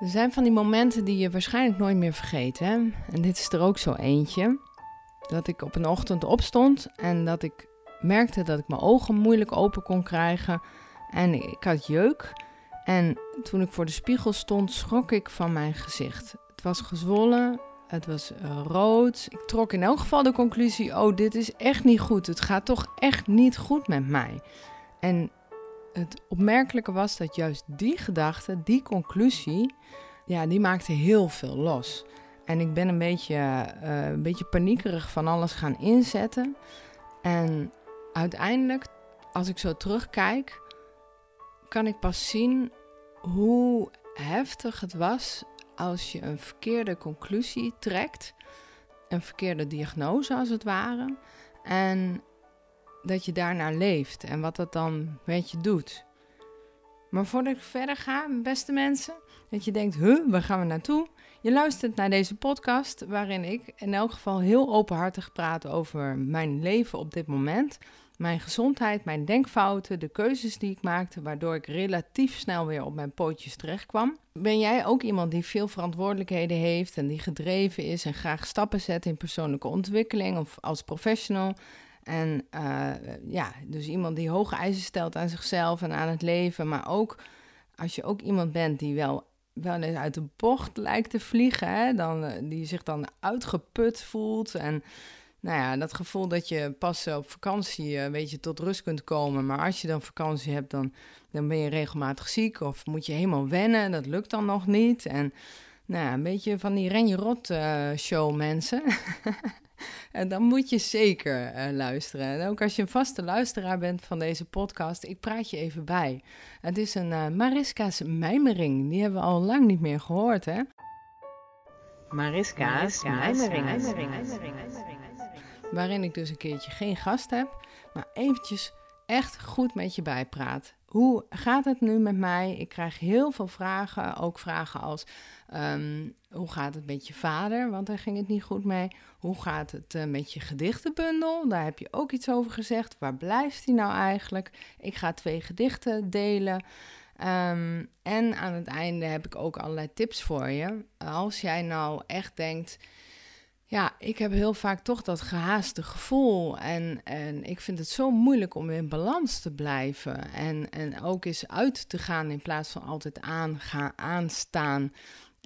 Er zijn van die momenten die je waarschijnlijk nooit meer vergeet. Hè? En dit is er ook zo eentje. Dat ik op een ochtend opstond en dat ik merkte dat ik mijn ogen moeilijk open kon krijgen. En ik had jeuk. En toen ik voor de spiegel stond, schrok ik van mijn gezicht. Het was gezwollen, het was uh, rood. Ik trok in elk geval de conclusie: oh, dit is echt niet goed. Het gaat toch echt niet goed met mij. En het opmerkelijke was dat juist die gedachte, die conclusie, ja, die maakte heel veel los. En ik ben een beetje, uh, een beetje paniekerig van alles gaan inzetten. En uiteindelijk, als ik zo terugkijk, kan ik pas zien hoe heftig het was als je een verkeerde conclusie trekt, een verkeerde diagnose als het ware, en dat je daarnaar leeft en wat dat dan met je doet. Maar voordat ik verder ga, beste mensen, dat je denkt, huh, waar gaan we naartoe? Je luistert naar deze podcast waarin ik in elk geval heel openhartig praat over mijn leven op dit moment. Mijn gezondheid, mijn denkfouten, de keuzes die ik maakte, waardoor ik relatief snel weer op mijn pootjes terecht kwam. Ben jij ook iemand die veel verantwoordelijkheden heeft en die gedreven is en graag stappen zet in persoonlijke ontwikkeling of als professional? En uh, ja, dus iemand die hoge eisen stelt aan zichzelf en aan het leven, maar ook als je ook iemand bent die wel wel eens uit de bocht lijkt te vliegen, dan, eh, die zich dan uitgeput voelt en nou ja, dat gevoel dat je pas op vakantie een beetje tot rust kunt komen. Maar als je dan vakantie hebt, dan, dan ben je regelmatig ziek of moet je helemaal wennen. Dat lukt dan nog niet. En nou ja, een beetje van die Renje-Rot uh, show mensen. en dan moet je zeker uh, luisteren. En ook als je een vaste luisteraar bent van deze podcast, ik praat je even bij. Het is een uh, Mariska's mijmering. Die hebben we al lang niet meer gehoord, hè? Mariska's, Mariska's mijmering. mijmering. mijmering waarin ik dus een keertje geen gast heb, maar eventjes echt goed met je bijpraat. Hoe gaat het nu met mij? Ik krijg heel veel vragen, ook vragen als um, hoe gaat het met je vader? Want daar ging het niet goed mee. Hoe gaat het uh, met je gedichtenbundel? Daar heb je ook iets over gezegd. Waar blijft die nou eigenlijk? Ik ga twee gedichten delen. Um, en aan het einde heb ik ook allerlei tips voor je. Als jij nou echt denkt ja, ik heb heel vaak toch dat gehaaste gevoel. En, en ik vind het zo moeilijk om in balans te blijven. En, en ook eens uit te gaan in plaats van altijd aan, gaan, aanstaan.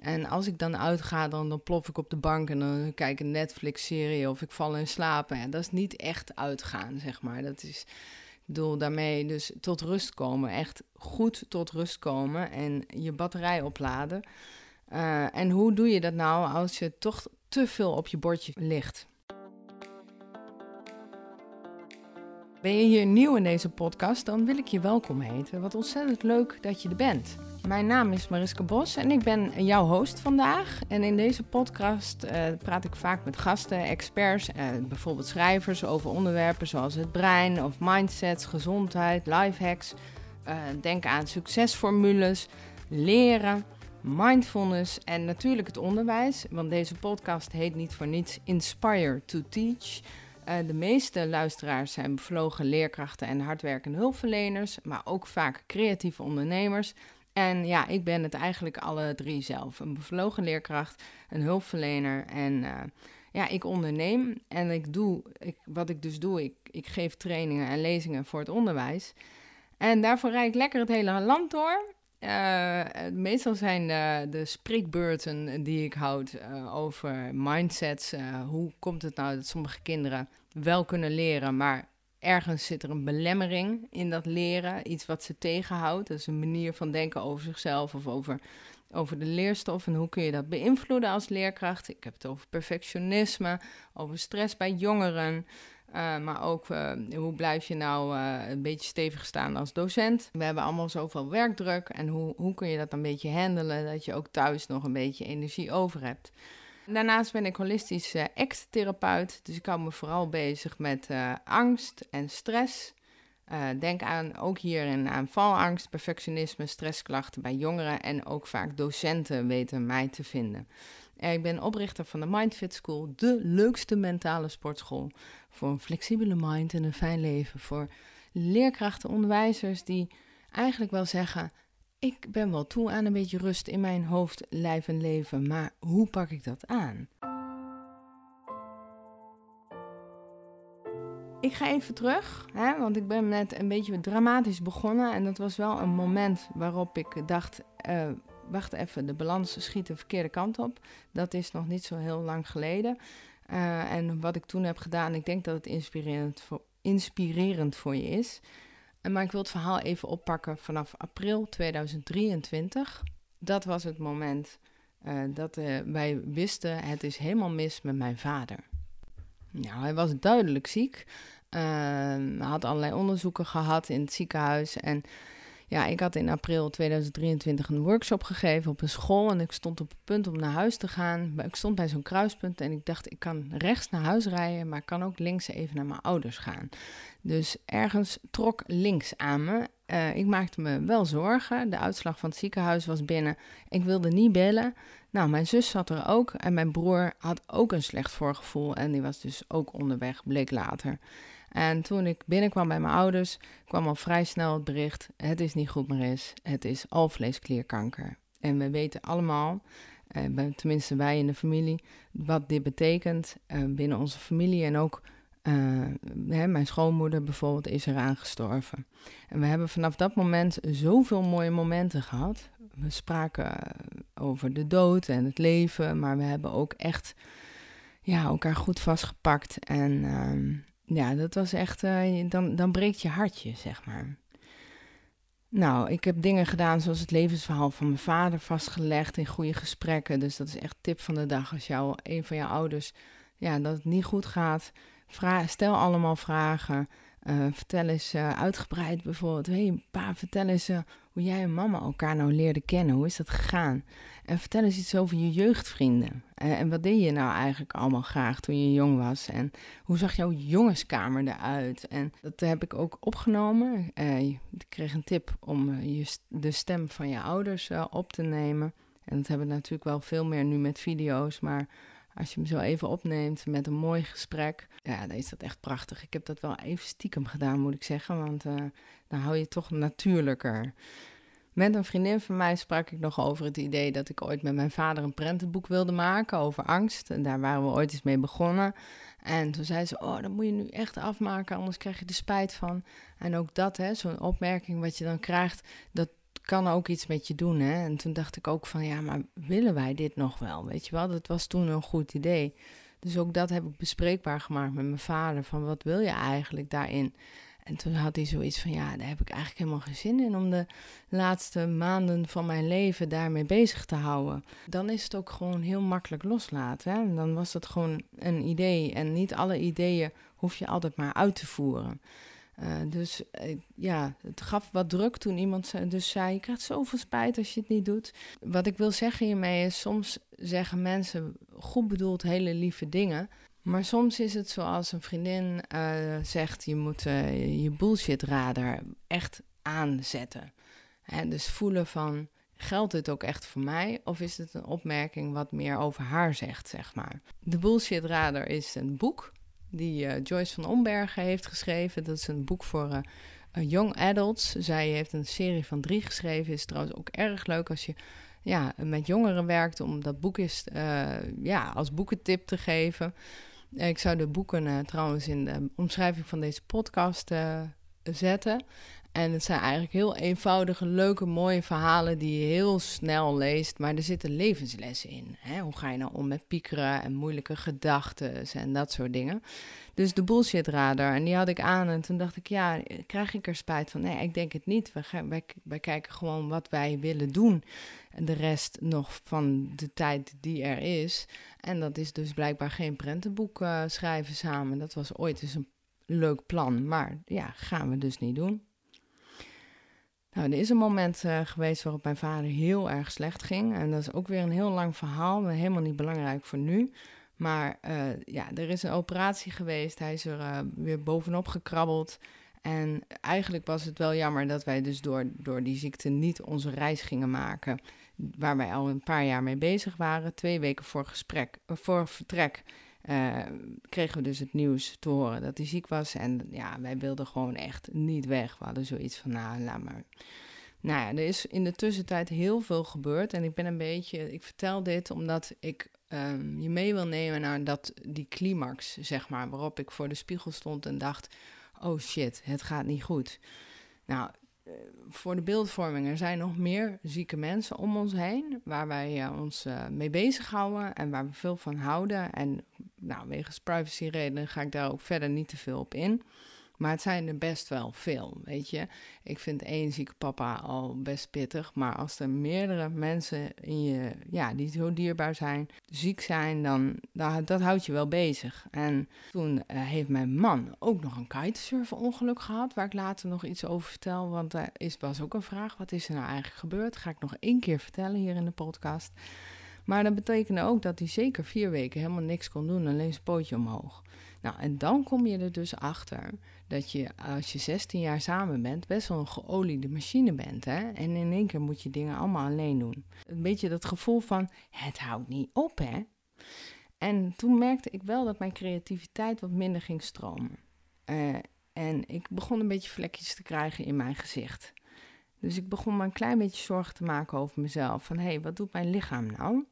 En als ik dan uitga, dan, dan plof ik op de bank en dan kijk ik een Netflix-serie of ik val in slaap. En dat is niet echt uitgaan, zeg maar. Dat is, ik bedoel, daarmee dus tot rust komen. Echt goed tot rust komen en je batterij opladen. Uh, en hoe doe je dat nou als je toch te veel op je bordje ligt. Ben je hier nieuw in deze podcast, dan wil ik je welkom heten. Wat ontzettend leuk dat je er bent. Mijn naam is Mariska Bos en ik ben jouw host vandaag. En in deze podcast uh, praat ik vaak met gasten, experts, uh, bijvoorbeeld schrijvers over onderwerpen zoals het brein of mindsets, gezondheid, lifehacks. Uh, denk aan succesformules, leren mindfulness en natuurlijk het onderwijs. Want deze podcast heet niet voor niets Inspire to Teach. De meeste luisteraars zijn bevlogen leerkrachten en hardwerkende hulpverleners, maar ook vaak creatieve ondernemers. En ja, ik ben het eigenlijk alle drie zelf. Een bevlogen leerkracht, een hulpverlener en uh, ja, ik onderneem. En ik doe, ik, wat ik dus doe, ik, ik geef trainingen en lezingen voor het onderwijs. En daarvoor rijd ik lekker het hele land door. Uh, meestal zijn de, de spreekbeurten die ik houd over mindsets. Hoe komt het nou dat sommige kinderen wel kunnen leren, maar ergens zit er een belemmering in dat leren, iets wat ze tegenhoudt. Dat is een manier van denken over zichzelf of over, over de leerstof en hoe kun je dat beïnvloeden als leerkracht. Ik heb het over perfectionisme, over stress bij jongeren. Uh, maar ook uh, hoe blijf je nou uh, een beetje stevig staan als docent. We hebben allemaal zoveel werkdruk. En hoe, hoe kun je dat een beetje handelen dat je ook thuis nog een beetje energie over hebt. Daarnaast ben ik holistisch ex-therapeut. Dus ik hou me vooral bezig met angst en stress. denk aan ook hierin aan valangst, perfectionisme, stressklachten bij jongeren. En ook vaak docenten weten mij te vinden. Ik ben oprichter van de Mindfit School, de leukste mentale sportschool voor een flexibele mind en een fijn leven. Voor leerkrachten, onderwijzers die eigenlijk wel zeggen: ik ben wel toe aan een beetje rust in mijn hoofd, lijf en leven, maar hoe pak ik dat aan? Ik ga even terug, hè, want ik ben net een beetje dramatisch begonnen. En dat was wel een moment waarop ik dacht: uh, wacht even, de balans schiet de verkeerde kant op. Dat is nog niet zo heel lang geleden. Uh, en wat ik toen heb gedaan, ik denk dat het inspirerend voor je is. Maar ik wil het verhaal even oppakken vanaf april 2023. Dat was het moment uh, dat uh, wij wisten: het is helemaal mis met mijn vader. Nou, hij was duidelijk ziek. Uh, had allerlei onderzoeken gehad in het ziekenhuis. En ja, ik had in april 2023 een workshop gegeven op een school. En ik stond op het punt om naar huis te gaan. Ik stond bij zo'n kruispunt en ik dacht, ik kan rechts naar huis rijden, maar ik kan ook links even naar mijn ouders gaan. Dus ergens trok links aan me. Uh, ik maakte me wel zorgen. De uitslag van het ziekenhuis was binnen. Ik wilde niet bellen. Nou, mijn zus zat er ook en mijn broer had ook een slecht voorgevoel en die was dus ook onderweg, bleek later. En toen ik binnenkwam bij mijn ouders, kwam al vrij snel het bericht: het is niet goed meer is, het is alvleesklierkanker. En we weten allemaal, eh, tenminste wij in de familie, wat dit betekent eh, binnen onze familie en ook hè, mijn schoonmoeder bijvoorbeeld is eraan gestorven. En we hebben vanaf dat moment zoveel mooie momenten gehad. We spraken over de dood en het leven, maar we hebben ook echt ja, elkaar goed vastgepakt. En uh, ja, dat was echt, uh, dan, dan breekt je hartje, zeg maar. Nou, ik heb dingen gedaan zoals het levensverhaal van mijn vader vastgelegd in goede gesprekken. Dus dat is echt tip van de dag. Als jou, een van je ouders, ja, dat het niet goed gaat, stel allemaal vragen. Uh, vertel eens uh, uitgebreid bijvoorbeeld. Hé, hey, pa, vertel eens hoe jij en mama elkaar nou leerden kennen. Hoe is dat gegaan? En vertel eens iets over je jeugdvrienden. en wat deed je nou eigenlijk allemaal graag toen je jong was? En hoe zag jouw jongenskamer eruit? En dat heb ik ook opgenomen. ik kreeg een tip om je, de stem van je ouders op te nemen. En dat hebben we natuurlijk wel veel meer nu met video's, maar als je hem zo even opneemt met een mooi gesprek, ja, dan is dat echt prachtig. Ik heb dat wel even stiekem gedaan, moet ik zeggen, want dan hou je het toch natuurlijker. Met een vriendin van mij sprak ik nog over het idee dat ik ooit met mijn vader een prentenboek wilde maken over angst. En daar waren we ooit eens mee begonnen. En toen zei ze: Oh, dat moet je nu echt afmaken, anders krijg je er spijt van. En ook dat, hè, zo'n opmerking wat je dan krijgt, dat kan ook iets met je doen. Hè? En toen dacht ik ook van ja, maar willen wij dit nog wel? Weet je wel, dat was toen een goed idee. Dus ook dat heb ik bespreekbaar gemaakt met mijn vader. Van wat wil je eigenlijk daarin? En toen had hij zoiets van ja, daar heb ik eigenlijk helemaal geen zin in om de laatste maanden van mijn leven daarmee bezig te houden. Dan is het ook gewoon heel makkelijk loslaten. Hè? Dan was dat gewoon een idee. En niet alle ideeën hoef je altijd maar uit te voeren. Uh, dus uh, ja, het gaf wat druk toen iemand zei, dus zei: Je krijgt zoveel spijt als je het niet doet. Wat ik wil zeggen hiermee is: soms zeggen mensen goed bedoeld hele lieve dingen. Maar soms is het zoals een vriendin uh, zegt: Je moet je bullshit-radar echt aanzetten. Hè, dus voelen van. Geldt dit ook echt voor mij? Of is het een opmerking wat meer over haar zegt, zeg maar? De Bullshit Radar is een boek die uh, Joyce van Ombergen heeft geschreven. Dat is een boek voor uh, young adults. Zij heeft een serie van drie geschreven. Is trouwens ook erg leuk als je ja, met jongeren werkt om dat boek uh, ja, als boekentip te geven. Ik zou de boeken trouwens in de omschrijving van deze podcast zetten. En het zijn eigenlijk heel eenvoudige, leuke, mooie verhalen die je heel snel leest. Maar er zitten levenslessen in. Hè? Hoe ga je nou om met piekeren en moeilijke gedachten en dat soort dingen. Dus de bullshit radar. En die had ik aan en toen dacht ik, ja, krijg ik er spijt van? Nee, ik denk het niet. Wij, gaan, wij, kijken gewoon wat wij willen doen. En de rest nog van de tijd die er is. En dat is dus blijkbaar geen prentenboek uh, schrijven samen. Dat was ooit eens een leuk plan. Maar ja, gaan we dus niet doen. Nou, er is een moment uh, geweest waarop mijn vader heel erg slecht ging. En dat is ook weer een heel lang verhaal, helemaal niet belangrijk voor nu. Maar uh, ja, er is een operatie geweest. Hij is er uh, weer bovenop gekrabbeld. En eigenlijk was het wel jammer dat wij dus door, door die ziekte niet onze reis gingen maken. Waar wij al een paar jaar mee bezig waren. Twee weken voor, gesprek, voor vertrek uh, kregen we dus het nieuws te horen dat hij ziek was. En ja, wij wilden gewoon echt niet weg. We hadden zoiets van, nou, laat maar. Nou ja, er is in de tussentijd heel veel gebeurd. En ik ben een beetje. Ik vertel dit omdat ik um, je mee wil nemen naar dat, die climax, zeg maar. Waarop ik voor de spiegel stond en dacht: oh shit, het gaat niet goed. Nou, eh, voor de beeldvorming, er zijn nog meer zieke mensen om ons heen, waar wij uh, ons uh, mee bezighouden en waar we veel van houden. En nou, wegens privacyredenen ga ik daar ook verder niet te veel op in. Maar het zijn er best wel veel, weet je. Ik vind één zieke papa al best pittig. Maar als er meerdere mensen in je, ja, die zo dierbaar zijn, ziek zijn, dan, dan dat houdt je wel bezig. En toen uh, heeft mijn man ook nog een kitesurfen ongeluk gehad, waar ik later nog iets over vertel. Want daar is, was ook een vraag, wat is er nou eigenlijk gebeurd? Dat ga ik nog één keer vertellen hier in de podcast. Maar dat betekende ook dat hij zeker vier weken helemaal niks kon doen, alleen zijn pootje omhoog. Nou, en dan kom je er dus achter dat je als je 16 jaar samen bent, best wel een geoliede machine bent. Hè? En in één keer moet je dingen allemaal alleen doen. Een beetje dat gevoel van het houdt niet op, hè? En toen merkte ik wel dat mijn creativiteit wat minder ging stromen. Uh, en ik begon een beetje vlekjes te krijgen in mijn gezicht. Dus ik begon me een klein beetje zorgen te maken over mezelf. Van hé, hey, wat doet mijn lichaam nou?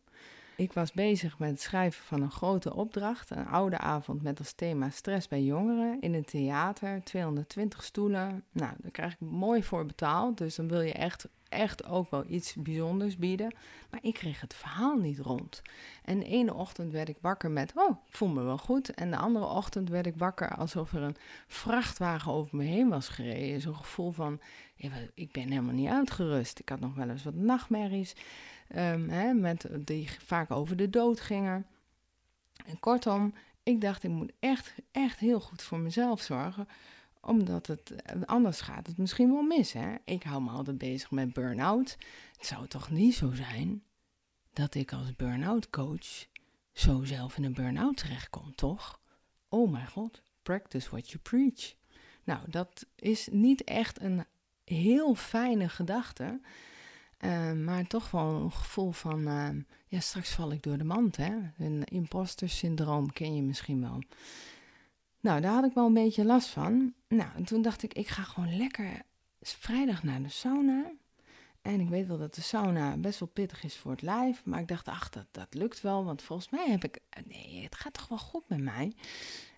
Ik was bezig met het schrijven van een grote opdracht, een oude avond met als thema stress bij jongeren in een theater, 220 stoelen. Nou, daar krijg ik mooi voor betaald, dus dan wil je echt, echt ook wel iets bijzonders bieden. Maar ik kreeg het verhaal niet rond. En de ene ochtend werd ik wakker met, oh, voel me wel goed. En de andere ochtend werd ik wakker alsof er een vrachtwagen over me heen was gereden. Zo'n gevoel van, ik ben helemaal niet uitgerust. Ik had nog wel eens wat nachtmerries. Um, hè, met, die vaak over de dood gingen. En kortom, ik dacht, ik moet echt, echt heel goed voor mezelf zorgen omdat het eh, anders gaat het misschien wel mis. Hè? Ik hou me altijd bezig met burn-out. Het zou toch niet zo zijn dat ik als burn-out coach zo zelf in een burn-out terechtkom, toch? Oh mijn god, practice what you preach. Nou, dat is niet echt een heel fijne gedachte. Ehm, maar toch wel een gevoel van, ehm, ja, straks val ik door de mand, hè. Een imposter syndroom ken je misschien wel. Nou, daar had ik wel een beetje last van. Nou, en toen dacht ik, ik ga gewoon lekker vrijdag naar de sauna. En ik weet wel dat de sauna best wel pittig is voor het lijf. Maar ik dacht, ach, dat, dat lukt wel. Want volgens mij heb ik, nee, het gaat toch wel goed met mij.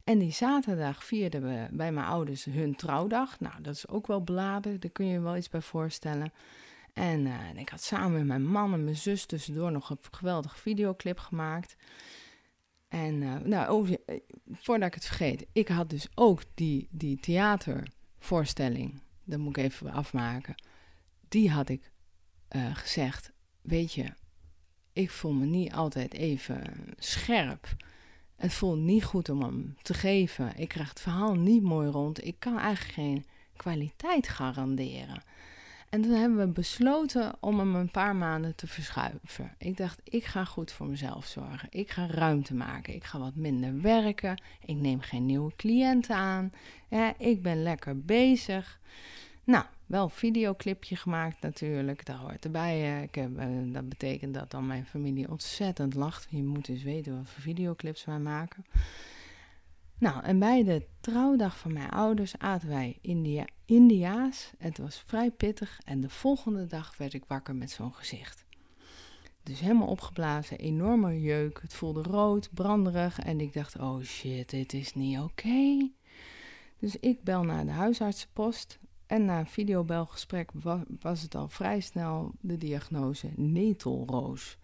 En die zaterdag vierden we bij mijn ouders hun trouwdag. Nou, dat is ook wel beladen, daar kun je je wel iets bij voorstellen. En uh, ik had samen met mijn man en mijn zus tussendoor nog een geweldige videoclip gemaakt. En uh, nou, oh, eh, voordat ik het vergeet, ik had dus ook die, die theatervoorstelling, dat moet ik even afmaken. Die had ik gezegd, weet je, ik voel me niet altijd even scherp. Het voelt niet goed om hem te geven. Ik krijg het verhaal niet mooi rond. Ik kan eigenlijk geen kwaliteit garanderen. En toen hebben we besloten om hem een paar maanden te verschuiven. Ik dacht, ik ga goed voor mezelf zorgen. Ik ga ruimte maken. Ik ga wat minder werken. Ik neem geen nieuwe cliënten aan. Ik ben lekker bezig. Nou, wel een videoclipje gemaakt natuurlijk. Dat hoort erbij. Ik heb, eh, dat betekent dat dan mijn familie ontzettend lacht. Je moet eens weten wat voor videoclips wij maken. Nou, en bij de trouwdag van mijn ouders aten wij India Indiaas. Het was vrij pittig en de volgende dag werd ik wakker met zo'n gezicht. Dus helemaal opgeblazen, enorme jeuk. Het voelde rood, branderig en ik dacht, oh shit, dit is niet oké. Dus ik bel naar de huisartsenpost en na een videobelgesprek was het al vrij snel de diagnose netelroos.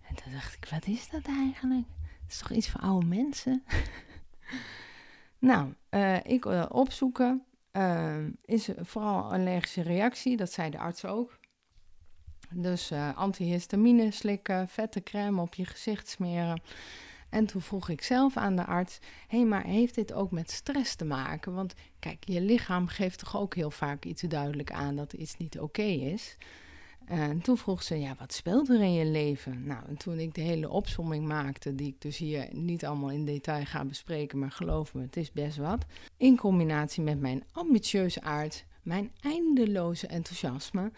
En toen dacht ik, wat is dat eigenlijk? Dat is toch iets voor oude mensen? nou, uh, ik uh, opzoeken. Uh, is vooral allergische reactie, dat zei de arts ook. Dus antihistamine slikken, vette crème op je gezicht smeren. En toen vroeg ik zelf aan de arts: hé, hey, maar heeft dit ook met stress te maken? Want kijk, je lichaam geeft toch ook heel vaak iets duidelijk aan dat iets niet oké is. En toen vroeg ze, ja, wat speelt er in je leven? Nou, en toen ik de hele opsomming maakte, die ik dus hier niet allemaal in detail ga bespreken, maar geloof me, het is best wat. In combinatie met mijn ambitieuze aard, mijn eindeloze enthousiasme,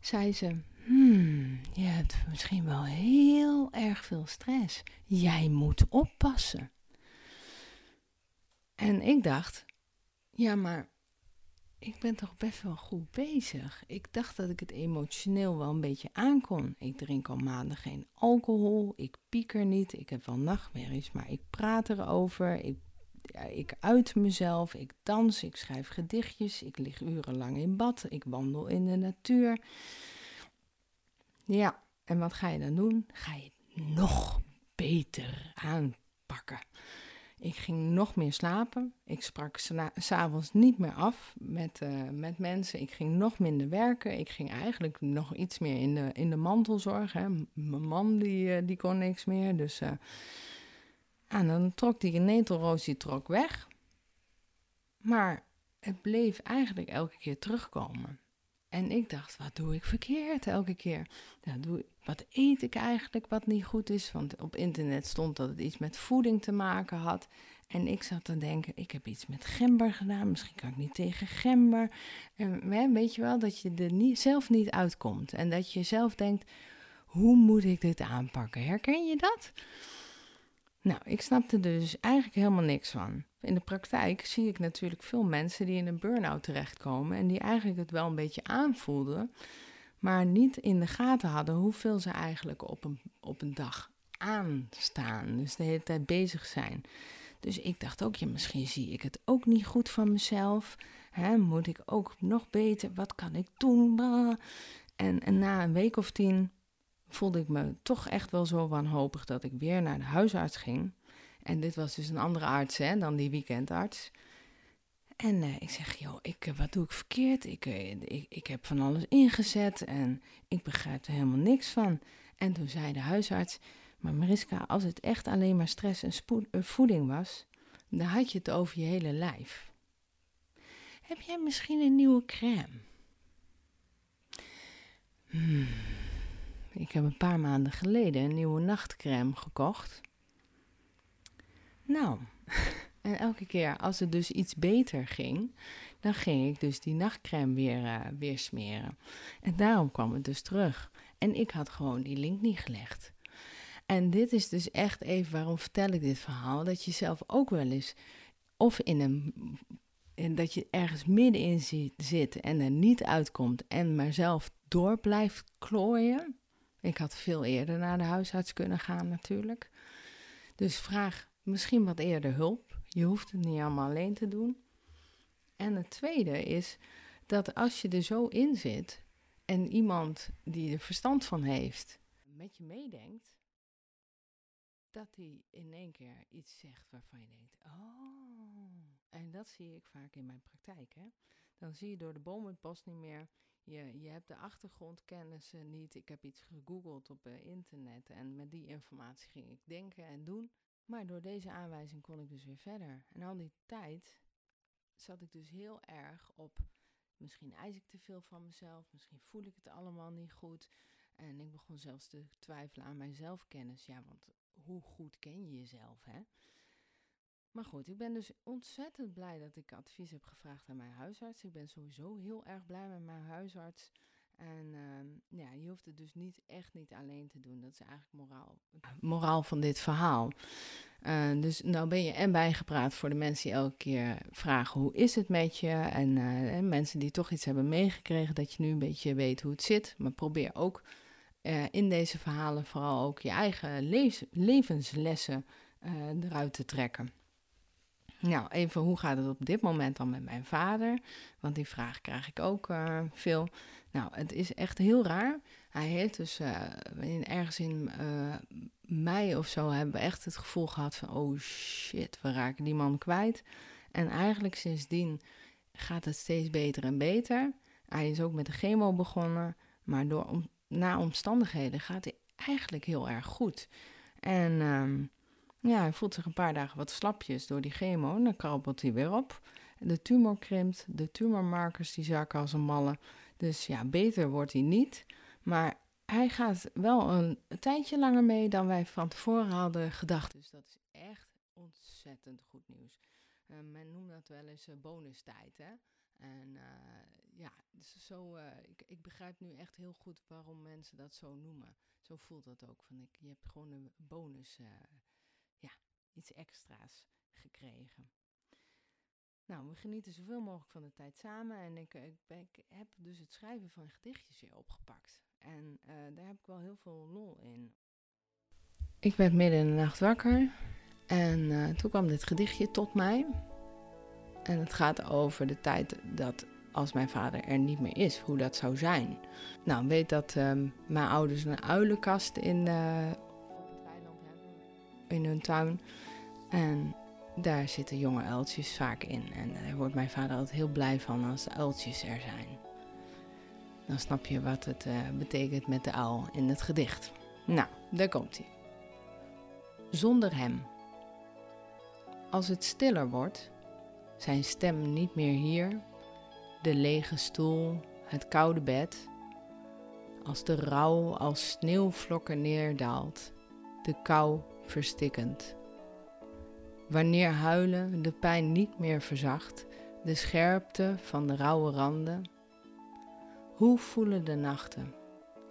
zei ze, hmm, je hebt misschien wel heel erg veel stress. Jij moet oppassen. En ik dacht, ja, maar ik ben toch best wel goed bezig. Ik dacht dat ik het emotioneel wel een beetje aankon. Ik drink al maanden geen alcohol, ik pieker niet, ik heb wel nachtmerries, maar ik praat erover. Ik, ik uit mezelf, ik dans, ik schrijf gedichtjes, ik lig urenlang in bad, ik wandel in de natuur. Ja, en wat ga je dan doen? Ga je het nog beter aanpakken. Ik ging nog meer slapen. Ik sprak s'avonds niet meer af met, uh, met mensen. Ik ging nog minder werken. Ik ging eigenlijk nog iets meer in de, in de mantelzorg. Hè. Mijn man die, uh, die kon niks meer. Dus uh, en dan trok die netelroos die trok weg. Maar het bleef eigenlijk elke keer terugkomen. En ik dacht, wat doe ik verkeerd elke keer? Doe, wat eet ik eigenlijk wat niet goed is? Want op internet stond dat het iets met voeding te maken had. En ik zat te denken, ik heb iets met gember gedaan. Misschien kan ik niet tegen gember. En weet je wel, dat je er niet, zelf niet uitkomt. En dat je zelf denkt, hoe moet ik dit aanpakken? Herken je dat? Nou, ik snapte er dus eigenlijk helemaal niks van. In de praktijk zie ik natuurlijk veel mensen die in een burn-out terechtkomen en die eigenlijk het wel een beetje aanvoelden, maar niet in de gaten hadden hoeveel ze eigenlijk op een, op een dag aanstaan. Dus de hele tijd bezig zijn. Dus ik dacht ook, ja, misschien zie ik het ook niet goed van mezelf. Hè, moet ik ook nog beter? Wat kan ik doen? En, en na een week of tien voelde ik me toch echt wel zo wanhopig dat ik weer naar de huisarts ging. En dit was dus een andere arts hè, dan die weekendarts. En uh, ik zeg, joh, ik, uh, wat doe ik verkeerd? Ik, uh, ik, ik heb van alles ingezet en ik begrijp er helemaal niks van. En toen zei de huisarts, maar Mariska, als het echt alleen maar stress en voeding was, dan had je het over je hele lijf. Heb jij misschien een nieuwe crème? Hmm. Ik heb een paar maanden geleden een nieuwe nachtcrème gekocht. Nou, en elke keer als het dus iets beter ging, dan ging ik dus die nachtcrème weer, uh, weer smeren. En daarom kwam het dus terug. En ik had gewoon die link niet gelegd. En dit is dus echt even, waarom vertel ik dit verhaal? Dat je zelf ook wel eens, of in een, in dat je ergens middenin zit en er niet uitkomt en maar zelf door blijft klooien. Ik had veel eerder naar de huisarts kunnen gaan natuurlijk. Dus vraag misschien wat eerder hulp. Je hoeft het niet allemaal alleen te doen. En het tweede is dat als je er zo in zit en iemand die er verstand van heeft met je meedenkt, dat hij in één keer iets zegt waarvan je denkt: Oh. En dat zie ik vaak in mijn praktijk. Hè? Dan zie je door de boom het bos niet meer. Je, je hebt de achtergrondkennis niet. Ik heb iets gegoogeld op uh, internet en met die informatie ging ik denken en doen. Maar door deze aanwijzing kon ik dus weer verder. En al die tijd zat ik dus heel erg op. Misschien eis ik te veel van mezelf, misschien voel ik het allemaal niet goed. En ik begon zelfs te twijfelen aan mijn zelfkennis. Ja, want hoe goed ken je jezelf, hè? Maar goed, ik ben dus ontzettend blij dat ik advies heb gevraagd aan mijn huisarts. Ik ben sowieso heel erg blij met mijn huisarts. En uh, ja, je hoeft het dus niet echt niet alleen te doen. Dat is eigenlijk moraal, moraal van dit verhaal. Uh, dus nou ben je en bijgepraat voor de mensen die elke keer vragen hoe is het met je. En, en mensen die toch iets hebben meegekregen, dat je nu een beetje weet hoe het zit. Maar probeer ook eh, in deze verhalen vooral ook je eigen levenslessen eruit te trekken. Nou, even hoe gaat het op dit moment dan met mijn vader? Want die vraag krijg ik ook uh, veel. Nou, het is echt heel raar. Hij heeft dus uh, in, ergens in uh, mei of zo hebben we echt het gevoel gehad van oh shit, we raken die man kwijt. En eigenlijk sindsdien gaat het steeds beter en beter. Hij is ook met de chemo begonnen, maar door na omstandigheden gaat hij eigenlijk heel erg goed. En um, ja, hij voelt zich een paar dagen wat slapjes door die chemo. Dan krabbelt hij weer op. De tumor krimpt, de tumormarkers die zakken als een malle. Dus ja, beter wordt hij niet. Maar hij gaat wel een, tijdje langer mee dan wij van tevoren hadden gedacht. Dus dat is echt ontzettend goed nieuws. Uh, men noemt dat wel eens uh, bonustijd. Hè? En uh, ja, dus zo, ik, ik, begrijp nu echt heel goed waarom mensen dat zo noemen. Zo voelt dat ook. Van ik, je hebt gewoon een bonus iets extra's gekregen. Nou, we genieten zoveel mogelijk van de tijd samen. En ik, ik, ik heb dus het schrijven van gedichtjes weer opgepakt. En uh, daar heb ik wel heel veel lol in. Ik werd midden in de nacht wakker. En uh, toen kwam dit gedichtje tot mij. En het gaat over de tijd dat als mijn vader er niet meer is, hoe dat zou zijn. Nou, weet dat um, mijn ouders een uilenkast in, uh, in hun tuin. En daar zitten jonge uiltjes vaak in. En daar wordt mijn vader altijd heel blij van als de uiltjes er zijn. Dan snap je wat het uh, betekent met de uil in het gedicht. Nou, daar komt hij. Zonder hem. Als het stiller wordt, zijn stem niet meer hier, de lege stoel, het koude bed. Als de rouw als sneeuwvlokken neerdaalt, de kou verstikkend. Wanneer huilen de pijn niet meer verzacht, de scherpte van de rauwe randen. Hoe voelen de nachten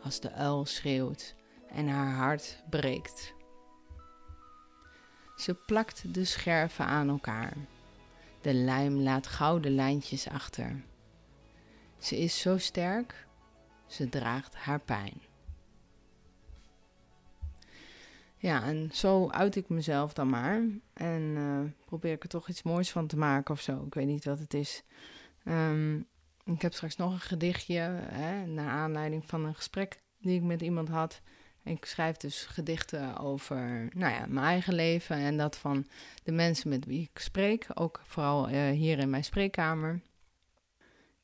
als de uil schreeuwt en haar hart breekt? Ze plakt de scherven aan elkaar. De lijm laat gouden lijntjes achter. Ze is zo sterk, ze draagt haar pijn. Ja, en zo uit ik mezelf dan maar. En uh, probeer ik er toch iets moois van te maken of zo. Ik weet niet wat het is. Um, ik heb straks nog een gedichtje, hè, naar aanleiding van een gesprek die ik met iemand had. Ik schrijf dus gedichten over nou ja, mijn eigen leven en dat van de mensen met wie ik spreek. Ook vooral uh, hier in mijn spreekkamer.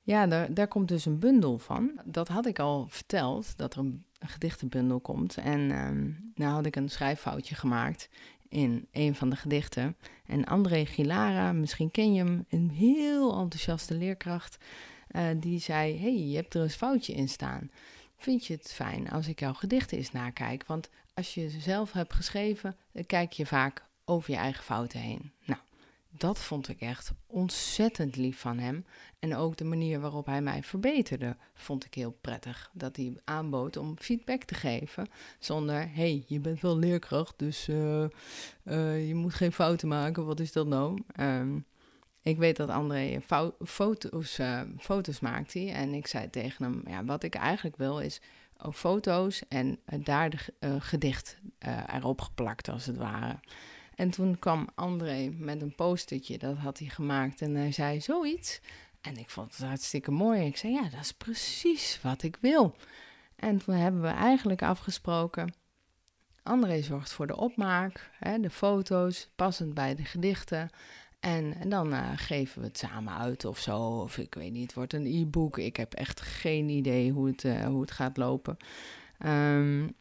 Ja, daar, daar komt dus een bundel van. Dat had ik al verteld, dat er een, gedichtenbundel komt. En um, nou had ik een schrijffoutje gemaakt in een van de gedichten. En André Gilara, misschien ken je hem, een heel enthousiaste leerkracht, uh, die zei: hey, je hebt er een foutje in staan. Vind je het fijn als ik jouw gedichten eens nakijk? Want als je ze zelf hebt geschreven, dan kijk je vaak over je eigen fouten heen. Nou, dat vond ik echt ontzettend lief van hem. En ook de manier waarop hij mij verbeterde, vond ik heel prettig. Dat hij aanbood om feedback te geven. Zonder, hey, je bent wel leerkracht, dus uh, uh, je moet geen fouten maken. Wat is dat nou? Um, ik weet dat André foto's, uh, foto's maakt. En ik zei tegen hem, ja, wat ik eigenlijk wil is ook foto's en daar de gedicht erop geplakt, als het ware. En toen kwam André met een postertje, dat had hij gemaakt. En hij zei zoiets. En ik vond het hartstikke mooi. Ik zei, ja, dat is precies wat ik wil. En toen hebben we eigenlijk afgesproken... André zorgt voor de opmaak, hè, de foto's, passend bij de gedichten. En, dan uh, geven we het samen uit of zo. Of ik weet niet, het wordt een e-book. Ik heb echt geen idee hoe het, uh, hoe het gaat lopen. Um,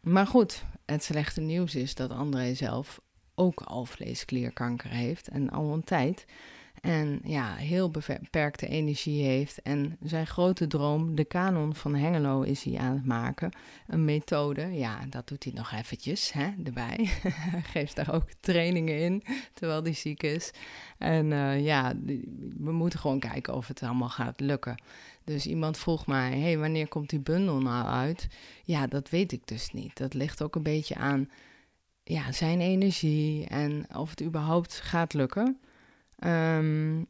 maar goed, het slechte nieuws is dat André zelf ook alvleesklierkanker heeft en al een tijd. En ja, heel beperkte energie heeft. En zijn grote droom, de kanon van Hengelo, is hij aan het maken. Een methode, ja, dat doet hij nog eventjes hè, erbij. geeft daar ook trainingen in, terwijl hij ziek is. En uh, ja, we moeten gewoon kijken of het allemaal gaat lukken. Dus iemand vroeg mij, hey, wanneer komt die bundel nou uit? Ja, dat weet ik dus niet. Dat ligt ook een beetje aan ja, zijn energie en of het überhaupt gaat lukken. Um,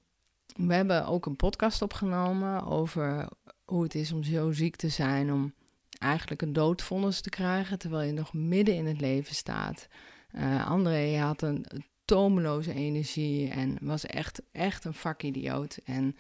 we hebben ook een podcast opgenomen over hoe het is om zo ziek te zijn, om eigenlijk een doodvonnis te krijgen terwijl je nog midden in het leven staat. Uh, André had een tomeloze energie en was echt, echt een vakidioot. En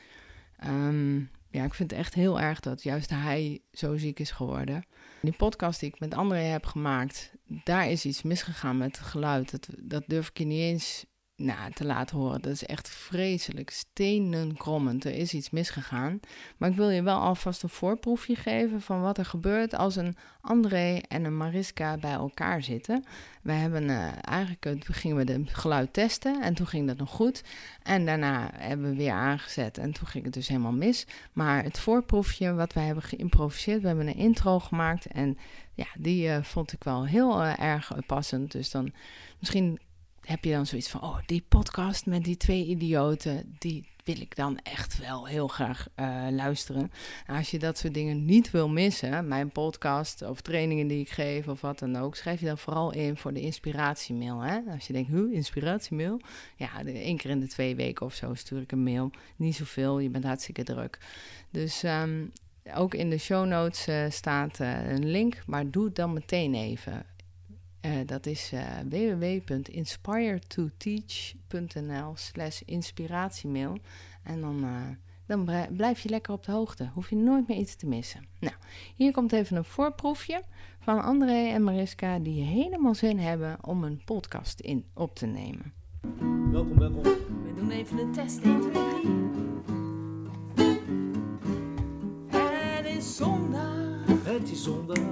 um, ja, ik vind het echt heel erg dat juist hij zo ziek is geworden. Die podcast die ik met André heb gemaakt, daar is iets misgegaan met het geluid. Dat, dat durf ik je niet eens nou, te laten horen. Dat is echt vreselijk, stenenkrommend. Er is iets misgegaan. Maar ik wil je wel alvast een voorproefje geven van wat er gebeurt als een André en een Mariska bij elkaar zitten. We hebben uh, eigenlijk, gingen we het geluid testen en toen ging dat nog goed. En daarna hebben we weer aangezet en toen ging het dus helemaal mis. Maar het voorproefje wat wij hebben geïmproviseerd, we hebben een intro gemaakt en ja, die uh, vond ik wel heel erg passend. Dus dan misschien heb je dan zoiets van: oh, die podcast met die twee idioten, die wil ik dan echt wel heel graag uh, luisteren. als je dat soort dingen niet wil missen, mijn podcast of trainingen die ik geef of wat dan ook, schrijf je dan vooral in voor de inspiratiemail. Hè? Als je denkt, hoe, inspiratiemail? Ja, één keer in de twee weken of zo stuur ik een mail. Niet zoveel, je bent hartstikke druk. Dus um, ook in de show notes uh, staat uh, een link, maar doe het dan meteen even. Uh, dat is www.inspiretoteach.nl slash inspiratiemail. En dan, dan blijf je lekker op de hoogte. Hoef je nooit meer iets te missen. Nou, hier komt even een voorproefje van André en Mariska... die helemaal zin hebben om een podcast in op te nemen. Welkom, welkom. We doen even een test. 1, 2, 3. Het is zondag. Het is zondag.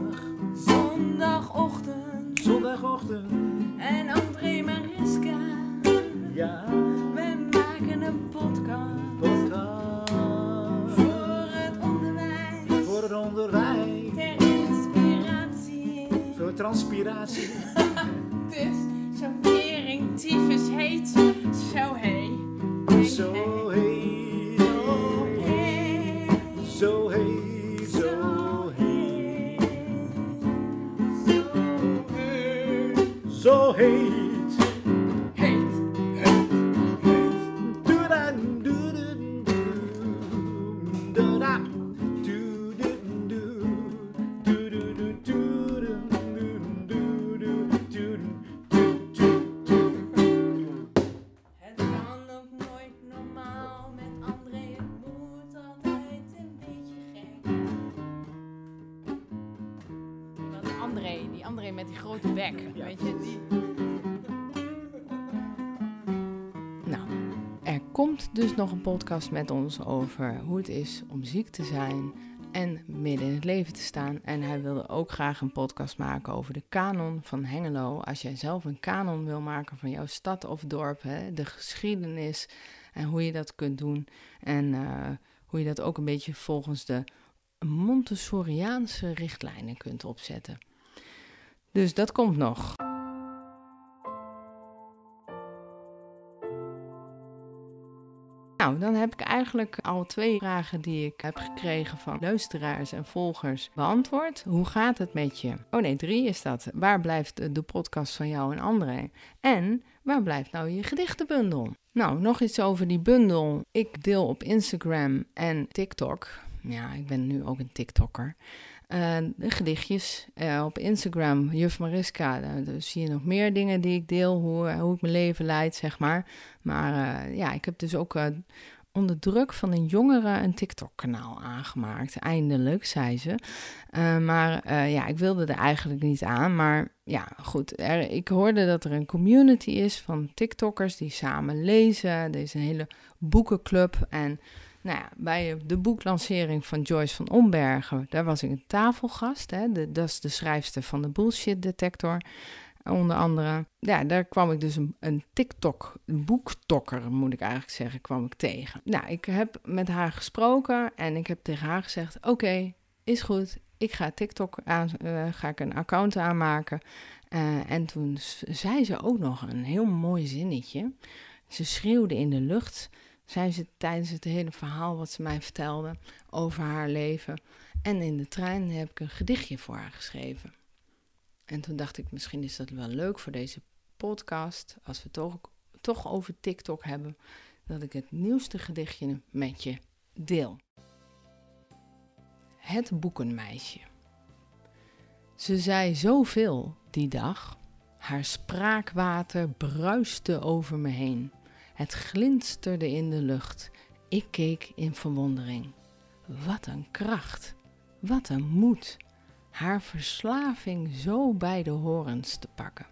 Nog een podcast met ons over hoe het is om ziek te zijn en midden in het leven te staan. En hij wilde ook graag een podcast maken over de kanon van Hengelo. Als jij zelf een kanon wil maken van jouw stad of dorp, hè, de geschiedenis en hoe je dat kunt doen. En eh, hoe je dat ook een beetje volgens de Montessoriaanse richtlijnen kunt opzetten. Dus dat komt nog. Nou, dan heb ik eigenlijk al twee vragen die ik heb gekregen van luisteraars en volgers beantwoord. Hoe gaat het met je? Oh nee, drie is dat. Waar blijft de podcast van jou en André? En waar blijft nou je gedichtenbundel? Nou, nog iets over die bundel. Ik deel op Instagram en TikTok. Ja, ik ben nu ook een TikToker. De gedichtjes uh, op Instagram, Juf Mariska. Uh, daar zie je nog meer dingen die ik deel, hoe, hoe ik mijn leven leid, zeg maar. Maar ja, ik heb dus ook onder druk van een jongere een TikTok-kanaal aangemaakt. Eindelijk, zei ze. maar ja, ik wilde er eigenlijk niet aan. Maar ja, goed. Ik hoorde dat er een community is van TikTokkers die samen lezen. Er is een hele boekenclub en... Nou ja, bij de boeklancering van Joyce van Ombergen, daar was ik een tafelgast. Hè, dat is de schrijfster van de Bullshit Detector, onder andere. Ja, daar kwam ik dus een, TikTok, een boektokker moet ik eigenlijk zeggen, kwam ik tegen. Nou, ik heb met haar gesproken en ik heb tegen haar gezegd, oké, is goed. Ik ga TikTok aan, uh, ga ik een account aanmaken. Uh, en toen zei ze ook nog een heel mooi zinnetje. Ze schreeuwde in de lucht zei ze tijdens het hele verhaal wat ze mij vertelde over haar leven. En in de trein heb ik een gedichtje voor haar geschreven. En toen dacht ik, misschien is dat wel leuk voor deze podcast, als we toch, toch over TikTok hebben, dat ik het nieuwste gedichtje met je deel. Het boekenmeisje. Ze zei zoveel die dag. Haar spraakwater bruiste over me heen. Het glinsterde in de lucht. Ik keek in verwondering. Wat een kracht, wat een moed, haar verslaving zo bij de horens te pakken.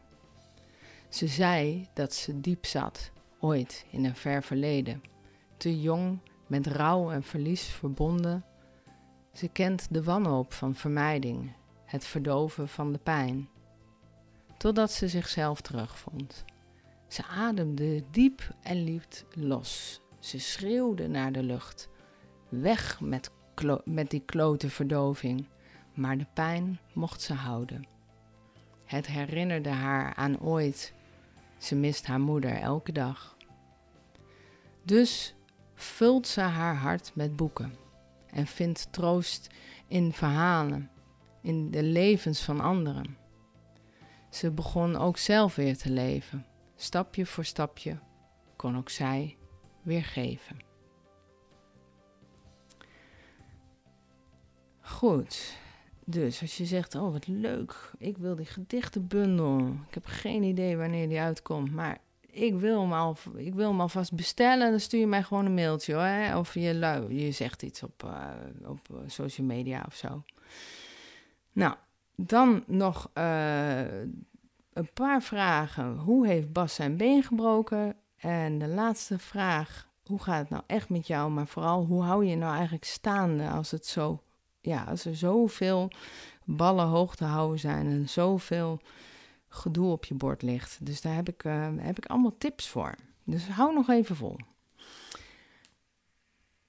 Ze zei dat ze diep zat, ooit in een ver verleden, te jong, met rouw en verlies verbonden. Ze kent de wanhoop van vermijding, het verdoven van de pijn, totdat ze zichzelf terugvond. Ze ademde diep en liep los. Ze schreeuwde naar de lucht. Weg met, met die klote verdoving. Maar de pijn mocht ze houden. Het herinnerde haar aan ooit. Ze mist haar moeder elke dag. Dus vult ze haar hart met boeken en vindt troost in verhalen, in de levens van anderen. Ze begon ook zelf weer te leven. Stapje voor stapje kon ook zij weer geven. Goed, dus als je zegt, oh wat leuk, ik wil die gedichtenbundel. Ik heb geen idee wanneer die uitkomt, maar ik wil hem, al, ik wil hem alvast bestellen. Dan stuur je mij gewoon een mailtje hoor. Hè? Of je, je zegt iets op, eh, op social media of zo. Nou, dan nog eh, een paar vragen. Hoe heeft Bas zijn been gebroken? En de laatste vraag, hoe gaat het nou echt met jou? Maar vooral, hoe hou je nou eigenlijk staande als het zo, ja, als er zoveel ballen hoog te houden zijn en zoveel gedoe op je bord ligt. Dus daar heb ik, eh, heb ik allemaal tips voor. Dus hou nog even vol.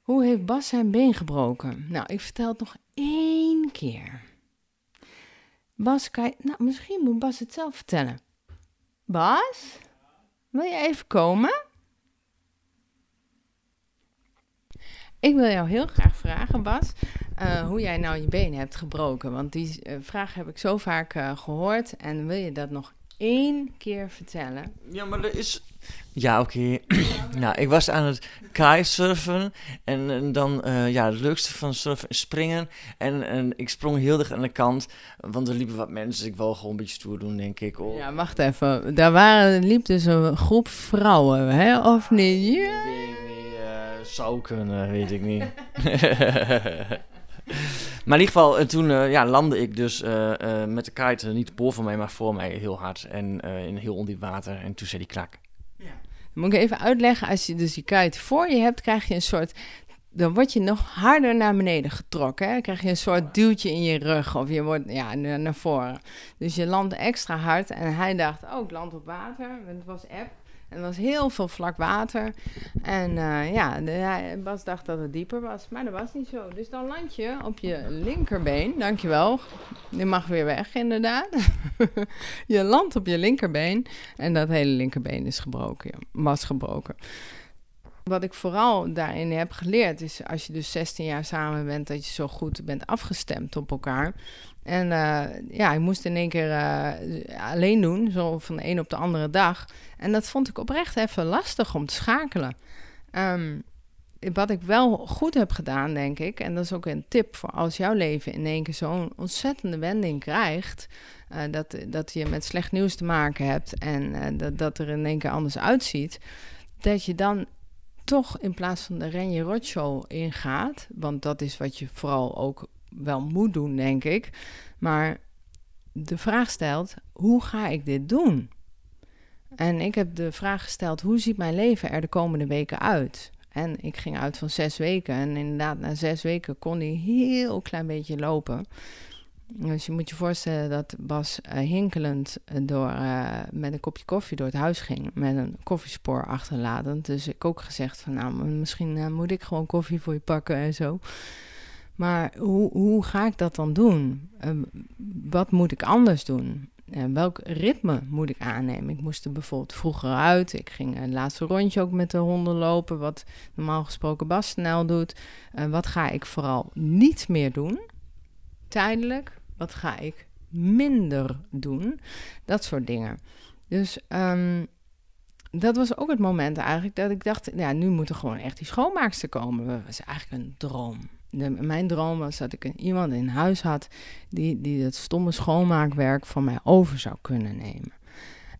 Hoe heeft Bas zijn been gebroken? Nou, ik vertel het nog één keer. Bas, kan je, nou, misschien moet Bas het zelf vertellen. Bas, wil je even komen? Ik wil jou heel graag vragen, Bas, eh, hoe jij nou je been hebt gebroken. Want die eh, vraag heb ik zo vaak eh, gehoord. En wil je dat nog één keer vertellen? Ja, maar er is... Ja, oké. nou, ik was aan het kitesurfen. En, en dan, eh, ja, het leukste van surfen is springen. En, en ik sprong heel dicht aan de kant. Want er liepen wat mensen. Ik wil gewoon een beetje stoer doen, denk ik. Oh, Ja, wacht even. Daar waren, liep dus een groep vrouwen, hè? Of niet? Ja. Niet, eh, zou kunnen, weet ik niet. maar in ieder geval, eh, toen ja, landde ik dus met de kite, niet van mij, maar voor mij heel hard. En in heel ondiep water. En toen zei die klak. Dan moet ik even uitleggen. Als je dus die kuit voor je hebt, krijg je een soort... Dan word je nog harder naar beneden getrokken. Hè? Dan krijg je een soort duwtje in je rug. Of je wordt ja, na- naar voren. Dus je landt extra hard. En hij dacht, oh, ik land op water. Het was app. En er was heel veel vlak water. En eh, ja, de, Bas dacht dat het dieper was. Maar dat was niet zo. Dus dan land je op je linkerbeen. Dankjewel. Die mag weer weg, inderdaad. je landt op je linkerbeen. En dat hele linkerbeen is gebroken. Was gebroken. Wat ik vooral daarin heb geleerd is als je dus 16 jaar samen bent, dat je zo goed bent afgestemd op elkaar. En eh, ja, ik moest in één keer eh, alleen doen, zo van de een op de andere dag. En dat vond ik oprecht even lastig om te schakelen. Ehm, wat ik wel goed heb gedaan, denk ik, en dat is ook een tip voor als jouw leven in één keer zo'n ontzettende wending krijgt, eh, dat, dat je met slecht nieuws te maken hebt en dat, dat er in één keer anders uitziet, dat je dan toch in plaats van de Renje Rotshow ingaat, want dat is wat je vooral ook wel moet doen, denk ik, maar de vraag stelt, hoe ga ik dit doen? En ik heb de vraag gesteld, hoe ziet mijn leven er de komende weken uit? En ik ging uit van zes weken. En inderdaad, na zes weken kon hij heel klein beetje lopen. Dus je moet je voorstellen dat Bas eh, hinkelend eh, door, eh, met een kopje koffie door het huis ging. Met een koffiespoor achterlatend. Dus ik ook gezegd van nou, misschien moet ik gewoon koffie voor je pakken en zo. Maar hoe, hoe ga ik dat dan doen? Ehm, wat moet ik anders doen? En welk ritme moet ik aannemen? Ik moest er bijvoorbeeld vroeger uit. Ik ging een laatste rondje ook met de honden lopen, wat normaal gesproken Bas snel doet. Eh, wat ga ik vooral niet meer doen? Tijdelijk. Wat ga ik minder doen? Dat soort dingen. Dus ehm, dat was ook het moment eigenlijk dat ik dacht, ja, nu moet er gewoon echt die schoonmaakster komen. Dat was eigenlijk een droom. Mijn droom was dat ik iemand in huis had die, die het stomme schoonmaakwerk van mij over zou kunnen nemen.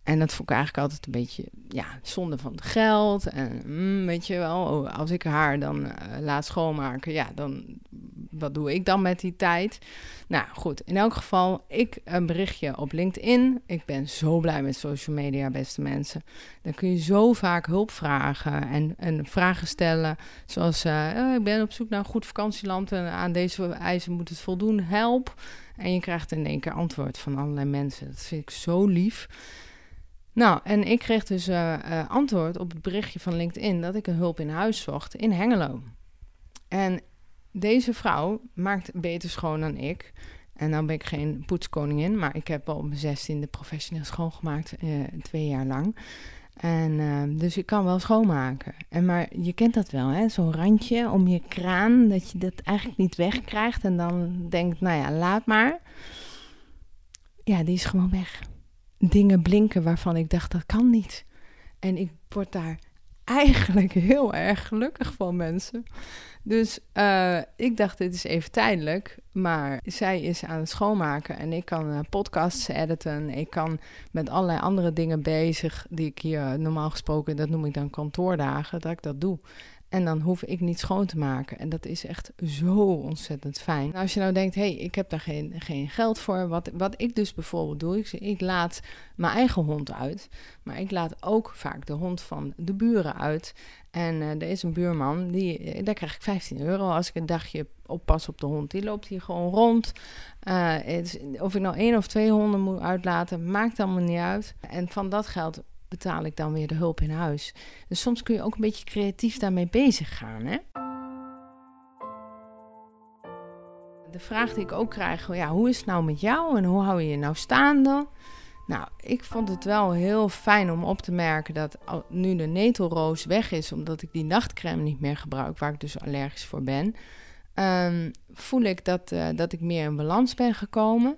En dat vond ik eigenlijk altijd een beetje, ja, zonde van het geld. En mm, weet je wel, oh, als ik haar dan eh, laat schoonmaken, ja, dan, wat doe ik dan met die tijd? Nou goed, in elk geval, ik een berichtje op LinkedIn. Ik ben zo blij met social media, beste mensen. Dan kun je zo vaak hulp vragen en, en vragen stellen. Zoals, eh, eh, ik ben op zoek naar een goed vakantieland en aan deze eisen moet het voldoen, help. En je krijgt in één keer antwoord van allerlei mensen. Dat vind ik zo lief. Nou, en ik kreeg dus eh, eh, antwoord op het berichtje van LinkedIn dat ik een hulp in huis zocht in Hengelo. En deze vrouw maakt beter schoon dan ik. En nou ben ik geen poetskoningin, maar ik heb al mijn zestiende professioneel schoongemaakt, eh, twee jaar lang. En eh, dus ik kan wel schoonmaken. En maar je kent dat wel, hè? Zo'n randje om je kraan, dat je dat eigenlijk niet wegkrijgt. En dan denkt, nou ja, laat maar. Ja, die is gewoon weg. Dingen blinken waarvan ik dacht, dat kan niet. En ik word daar eigenlijk heel erg gelukkig van, mensen. Dus eh, ik dacht, dit is even tijdelijk. Maar zij is aan het schoonmaken en ik kan eh, podcasts editen. Ik kan met allerlei andere dingen bezig die ik hier normaal gesproken, dat noem ik dan kantoordagen, dat ik dat doe. En dan hoef ik niet schoon te maken. En dat is echt zo ontzettend fijn. Nou, als je nou denkt, hé, hey, ik heb daar geen, geen geld voor. Wat, wat ik dus bijvoorbeeld doe, ik, ik laat mijn eigen hond uit. Maar ik laat ook vaak de hond van de buren uit. En uh, er is een buurman, die, daar krijg ik 15 euro als ik een dagje oppas op de hond. Die loopt hier gewoon rond. Is, of ik nou één of twee honden moet uitlaten, maakt allemaal niet uit. En van dat geld betaal ik dan weer de hulp in huis. Dus soms kun je ook een beetje creatief daarmee bezig gaan. Hè? De vraag die ik ook krijg, ja, hoe is het nou met jou en hoe hou je je nou staande? Nou, ik vond het wel heel fijn om op te merken dat nu de netelroos weg is, omdat ik die nachtcreme niet meer gebruik, waar ik dus allergisch voor ben, um, voel ik dat, uh, dat ik meer in balans ben gekomen.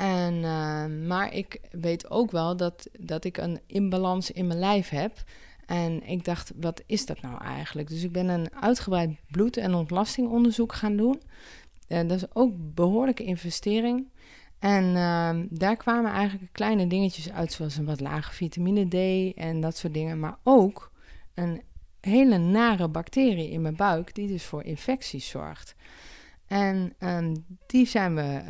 En, uh, maar ik weet ook wel dat, dat ik een imbalans in mijn lijf heb. En ik dacht, wat is dat nou eigenlijk? Dus ik ben een uitgebreid bloed- en ontlastingonderzoek gaan doen. En dat is ook behoorlijke investering. En uh, daar kwamen eigenlijk kleine dingetjes uit, zoals een wat lage vitamine D en dat soort dingen. Maar ook een hele nare bacterie in mijn buik, die dus voor infecties zorgt. En um, die zijn we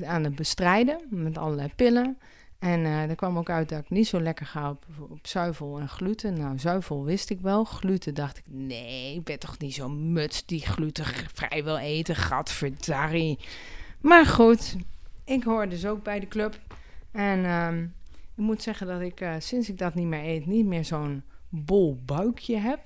uh, aan het bestrijden met allerlei pillen. En uh, er kwam ook uit dat ik niet zo lekker ga op, zuivel en gluten. Nou, zuivel wist ik wel. Gluten dacht ik, nee, ik ben toch niet zo'n muts die gluten vrij wil eten. Gadverdarrie. Maar goed, ik hoor dus ook bij de club. En um, ik moet zeggen dat ik uh, sinds ik dat niet meer eet, niet meer zo'n bol buikje heb.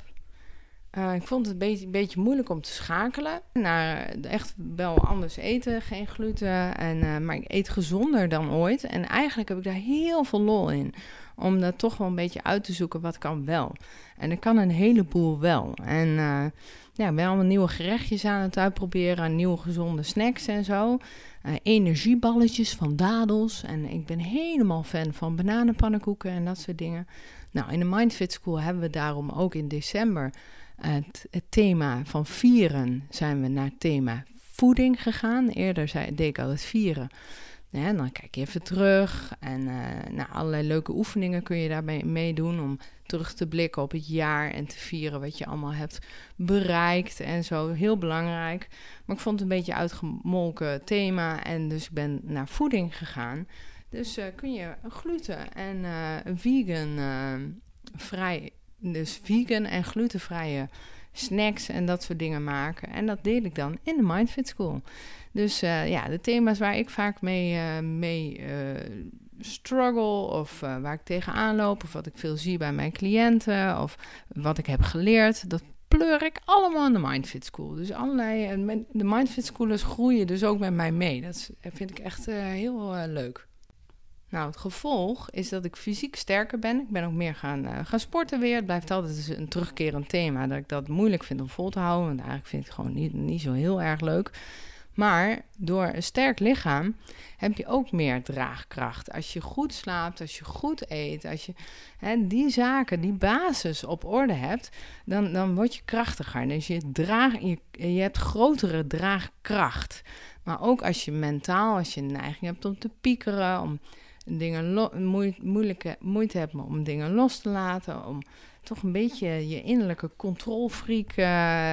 Uh, ik vond het een beetje, beetje, moeilijk om te schakelen naar echt wel anders eten, geen gluten. En, uh, maar ik eet gezonder dan ooit. En eigenlijk heb ik daar heel veel lol in. Om dat toch wel een beetje uit te zoeken wat kan wel. En er kan een heleboel wel. En uh, ja, ik ben allemaal nieuwe gerechtjes aan het uitproberen. Nieuwe gezonde snacks en zo. energieballetjes van dadels. En ik ben helemaal fan van bananenpannenkoeken en dat soort dingen. Nou, in de Mindfit School hebben we daarom ook in december het, het, thema van vieren zijn we naar het thema voeding gegaan. Eerder zei, deed ik altijd vieren. Ja, dan kijk je even terug en uh, allerlei leuke oefeningen kun je daarbij meedoen om terug te blikken op het jaar en te vieren wat je allemaal hebt bereikt en zo. Heel belangrijk. Maar ik vond het een beetje uitgemolken thema en dus ik ben naar voeding gegaan. Dus uh, kun je gluten en uh, vegan vrij dus vegan en glutenvrije snacks en dat soort dingen maken. En dat deel ik dan in de Mindfit School. Dus uh, ja, de thema's waar ik vaak mee, uh, mee uh, struggle of waar ik tegenaan loop... of wat ik veel zie bij mijn cliënten of wat ik heb geleerd... dat pleur ik allemaal in de Mindfit School. Dus allerlei... de Mindfit Schoolers groeien dus ook met mij mee. Dat vind ik echt heel leuk. Nou, het gevolg is dat ik fysiek sterker ben. Ik ben ook meer gaan, uh, gaan sporten weer. Het blijft altijd een terugkerend thema. Dat ik dat moeilijk vind om vol te houden. Want eigenlijk vind ik het gewoon niet, niet zo heel erg leuk. Maar door een sterk lichaam heb je ook meer draagkracht. Als je goed slaapt, als je goed eet, als je hè, die zaken, die basis op orde hebt, dan, dan word je krachtiger. Dus je, draag, je, je hebt grotere draagkracht. Maar ook als je mentaal, als je neiging hebt om te piekeren, om dingen moe moeilijke moeite hebt om dingen los te laten, om toch een beetje je innerlijke controlfreak, uh,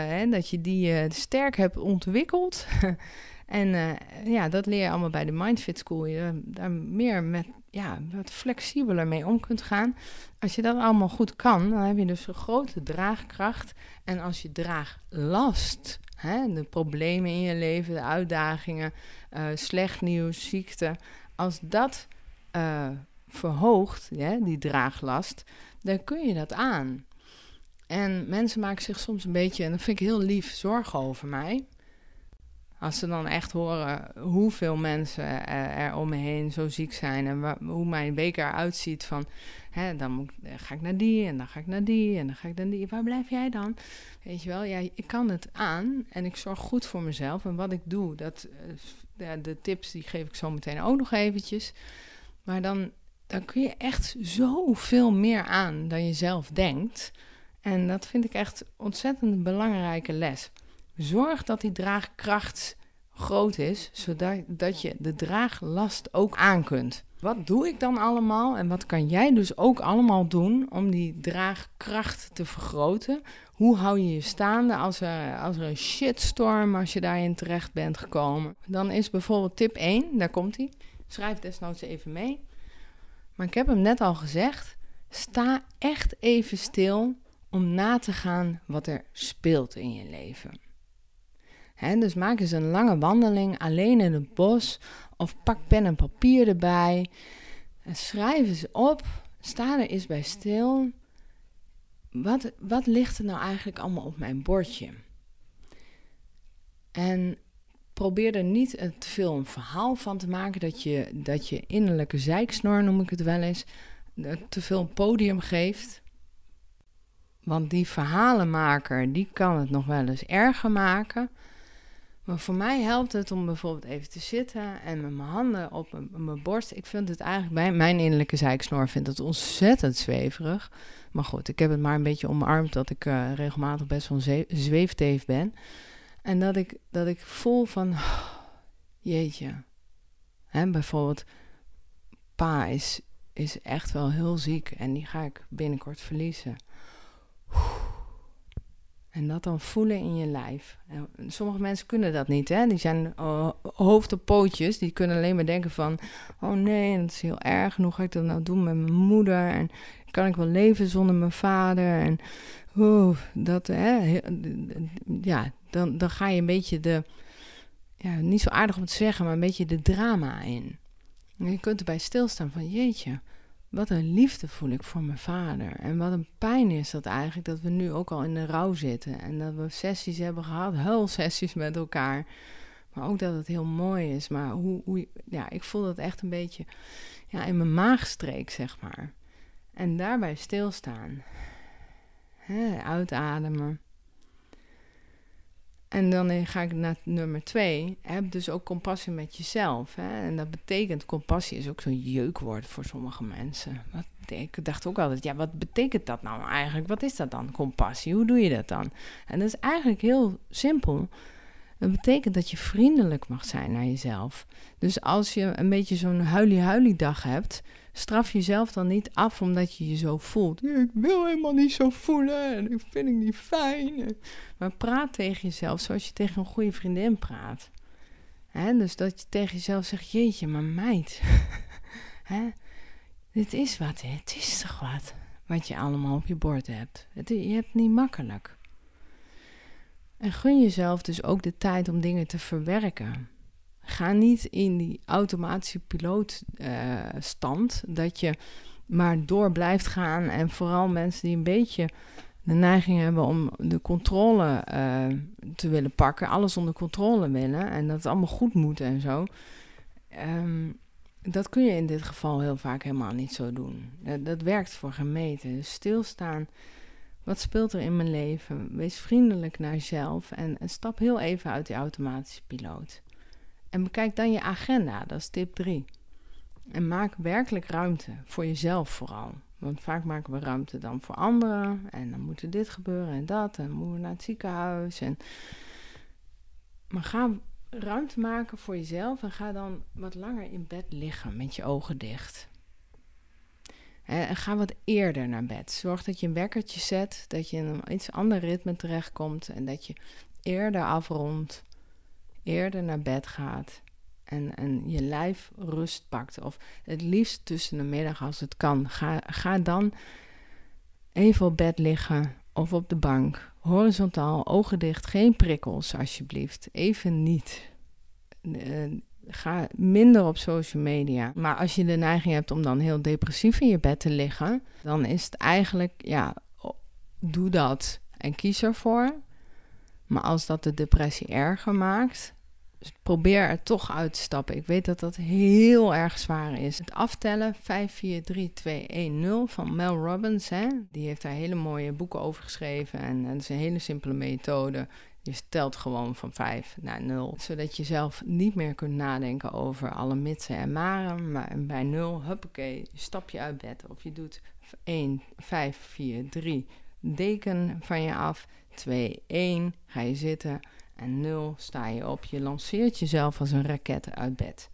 hè, dat je die uh, sterk hebt ontwikkeld. en uh, ja, dat leer je allemaal bij de Mindfit School. Je daar meer met, ja, wat flexibeler mee om kunt gaan. Als je dat allemaal goed kan, dan heb je dus een grote draagkracht. En als je draaglast, hè, de problemen in je leven, de uitdagingen, slecht nieuws, ziekte, als dat uh, verhoogt, ja, die draaglast, dan kun je dat aan. En mensen maken zich soms een beetje, en dat vind ik heel lief, zorgen over mij. Als ze dan echt horen hoeveel mensen er, om me heen zo ziek zijn en hoe mijn week eruit ziet van, hè, dan ga ik naar die en dan ga ik naar die en dan ga ik naar die. Waar blijf jij dan? Weet je wel, ja, ik kan het aan en ik zorg goed voor mezelf. En wat ik doe, dat, eh, ja, de tips die geef ik zo meteen ook nog eventjes. Maar dan, dan kun je echt zoveel meer aan dan je zelf denkt. En dat vind ik echt ontzettend belangrijke les. Zorg dat die draagkracht groot is, zodat dat je de draaglast ook aan kunt. Wat doe ik dan allemaal en wat kan jij dus ook allemaal doen om die draagkracht te vergroten? Hoe hou je je staande als er, als er een shitstorm, als je daarin terecht bent gekomen? Dan is bijvoorbeeld tip 1, daar komt hij. Schrijf desnoods even mee. Maar ik heb hem net al gezegd. Sta echt even stil om na te gaan wat er speelt in je leven. Hè, dus maak eens een lange wandeling alleen in het bos of pak pen en papier erbij. En schrijf eens op. Sta er eens bij stil. Wat, wat ligt er nou eigenlijk allemaal op mijn bordje? En probeer er niet te veel een verhaal van te maken dat je, dat je innerlijke zeiksnor, noem ik het wel eens, eh, te veel een podium geeft. Want die verhalenmaker, die kan het nog wel eens erger maken. Maar voor mij helpt het om bijvoorbeeld even te zitten en met mijn handen op mijn, borst. Ik vind het eigenlijk, bij mijn innerlijke zeiksnor vindt het ontzettend zweverig. Maar goed, ik heb het maar een beetje omarmd dat ik eh, regelmatig best wel een zwe- zweefteef ben. En dat ik, dat ik voel van, jeetje. Hè, bijvoorbeeld, pa is, is echt wel heel ziek en die ga ik binnenkort verliezen. En dat dan voelen in je lijf. En sommige mensen kunnen dat niet, hè? Die zijn uh, hoofd op pootjes. Die kunnen alleen maar denken van... Oh nee, dat is heel erg. Hoe ga ik dat nou doen met mijn moeder? En kan ik wel leven zonder mijn vader? En dat, hè? Ja, dan, dan ga je een beetje de... Ja, niet zo aardig om te zeggen, maar een beetje de drama in. En je kunt erbij stilstaan van... Jeetje, wat een liefde voel ik voor mijn vader. En wat een pijn is dat eigenlijk dat we nu ook al in de rouw zitten. En dat we sessies hebben gehad, huilsessies met elkaar. Maar ook dat het heel mooi is. Maar hoe, hoe, ja, ik voel dat echt een beetje ja, in mijn maagstreek, zeg maar. En daarbij stilstaan. Uitademen. En dan eh, ga ik naar nummer twee. Heb dus ook compassie met jezelf. Hè? En dat betekent, compassie is ook zo'n jeukwoord voor sommige mensen. Ik dacht ook altijd, ja, wat betekent dat nou eigenlijk? Wat is dat dan, compassie? Hoe doe je dat dan? En dat is eigenlijk heel simpel. Het betekent dat je vriendelijk mag zijn naar jezelf. Dus als je een beetje zo'n huilie-huilie dag hebt, straf jezelf dan niet af omdat je je zo voelt. Ik wil helemaal niet zo voelen en ik vind het niet fijn. Maar praat tegen jezelf zoals je tegen een goede vriendin praat. Dus dat je tegen jezelf zegt, jeetje, maar meid. Dit is wat, hè? het is toch wat. Wat je allemaal op je bord hebt. Het, je hebt het niet makkelijk. En gun jezelf dus ook de tijd om dingen te verwerken. Ga niet in die automatische pilootstand dat je maar door blijft gaan. En vooral mensen die een beetje de neiging hebben om de controle eh, te willen pakken, alles onder controle willen en dat het allemaal goed moet en zo. Ehm, dat kun je in dit geval heel vaak helemaal niet zo doen. Dat, dat werkt voor gemeten. Dus stilstaan. Wat speelt er in mijn leven? Wees vriendelijk naar jezelf en, en stap heel even uit die automatische piloot. En bekijk dan je agenda, dat is tip 3. En maak werkelijk ruimte voor jezelf vooral. Want vaak maken we ruimte dan voor anderen. En dan moet er dit gebeuren en dat. En dan moeten we naar het ziekenhuis. En... Maar ga ruimte maken voor jezelf. En ga dan wat langer in bed liggen met je ogen dicht. En ga wat eerder naar bed. Zorg dat je een wekkertje zet. Dat je in een iets ander ritme terechtkomt. En dat je eerder afrondt. Eerder naar bed gaat en, en je lijf rust pakt. Of het liefst tussen de middag als het kan. Ga, ga dan even op bed liggen of op de bank. Horizontaal, ogen dicht, geen prikkels alsjeblieft. Even niet. Uh, ga minder op social media. Maar als je de neiging hebt om dan heel depressief in je bed te liggen, dan is het eigenlijk, ja, doe dat en kies ervoor. Maar als dat de depressie erger maakt, probeer er toch uit te stappen. Ik weet dat dat heel erg zwaar is. Het aftellen 5, 4, 3, 2, 1, 0 van Mel Robbins. Hè? Die heeft daar hele mooie boeken over geschreven. En, dat is een hele simpele methode. Je stelt gewoon van 5 naar 0. Zodat je zelf niet meer kunt nadenken over alle mitsen en maren. Maar bij 0, huppakee, stap je uit bed. Of je doet 1, 5, 4, 3, deken van je af. 2, 1, ga je zitten. En 0 sta je op. Je lanceert jezelf als een raket uit bed.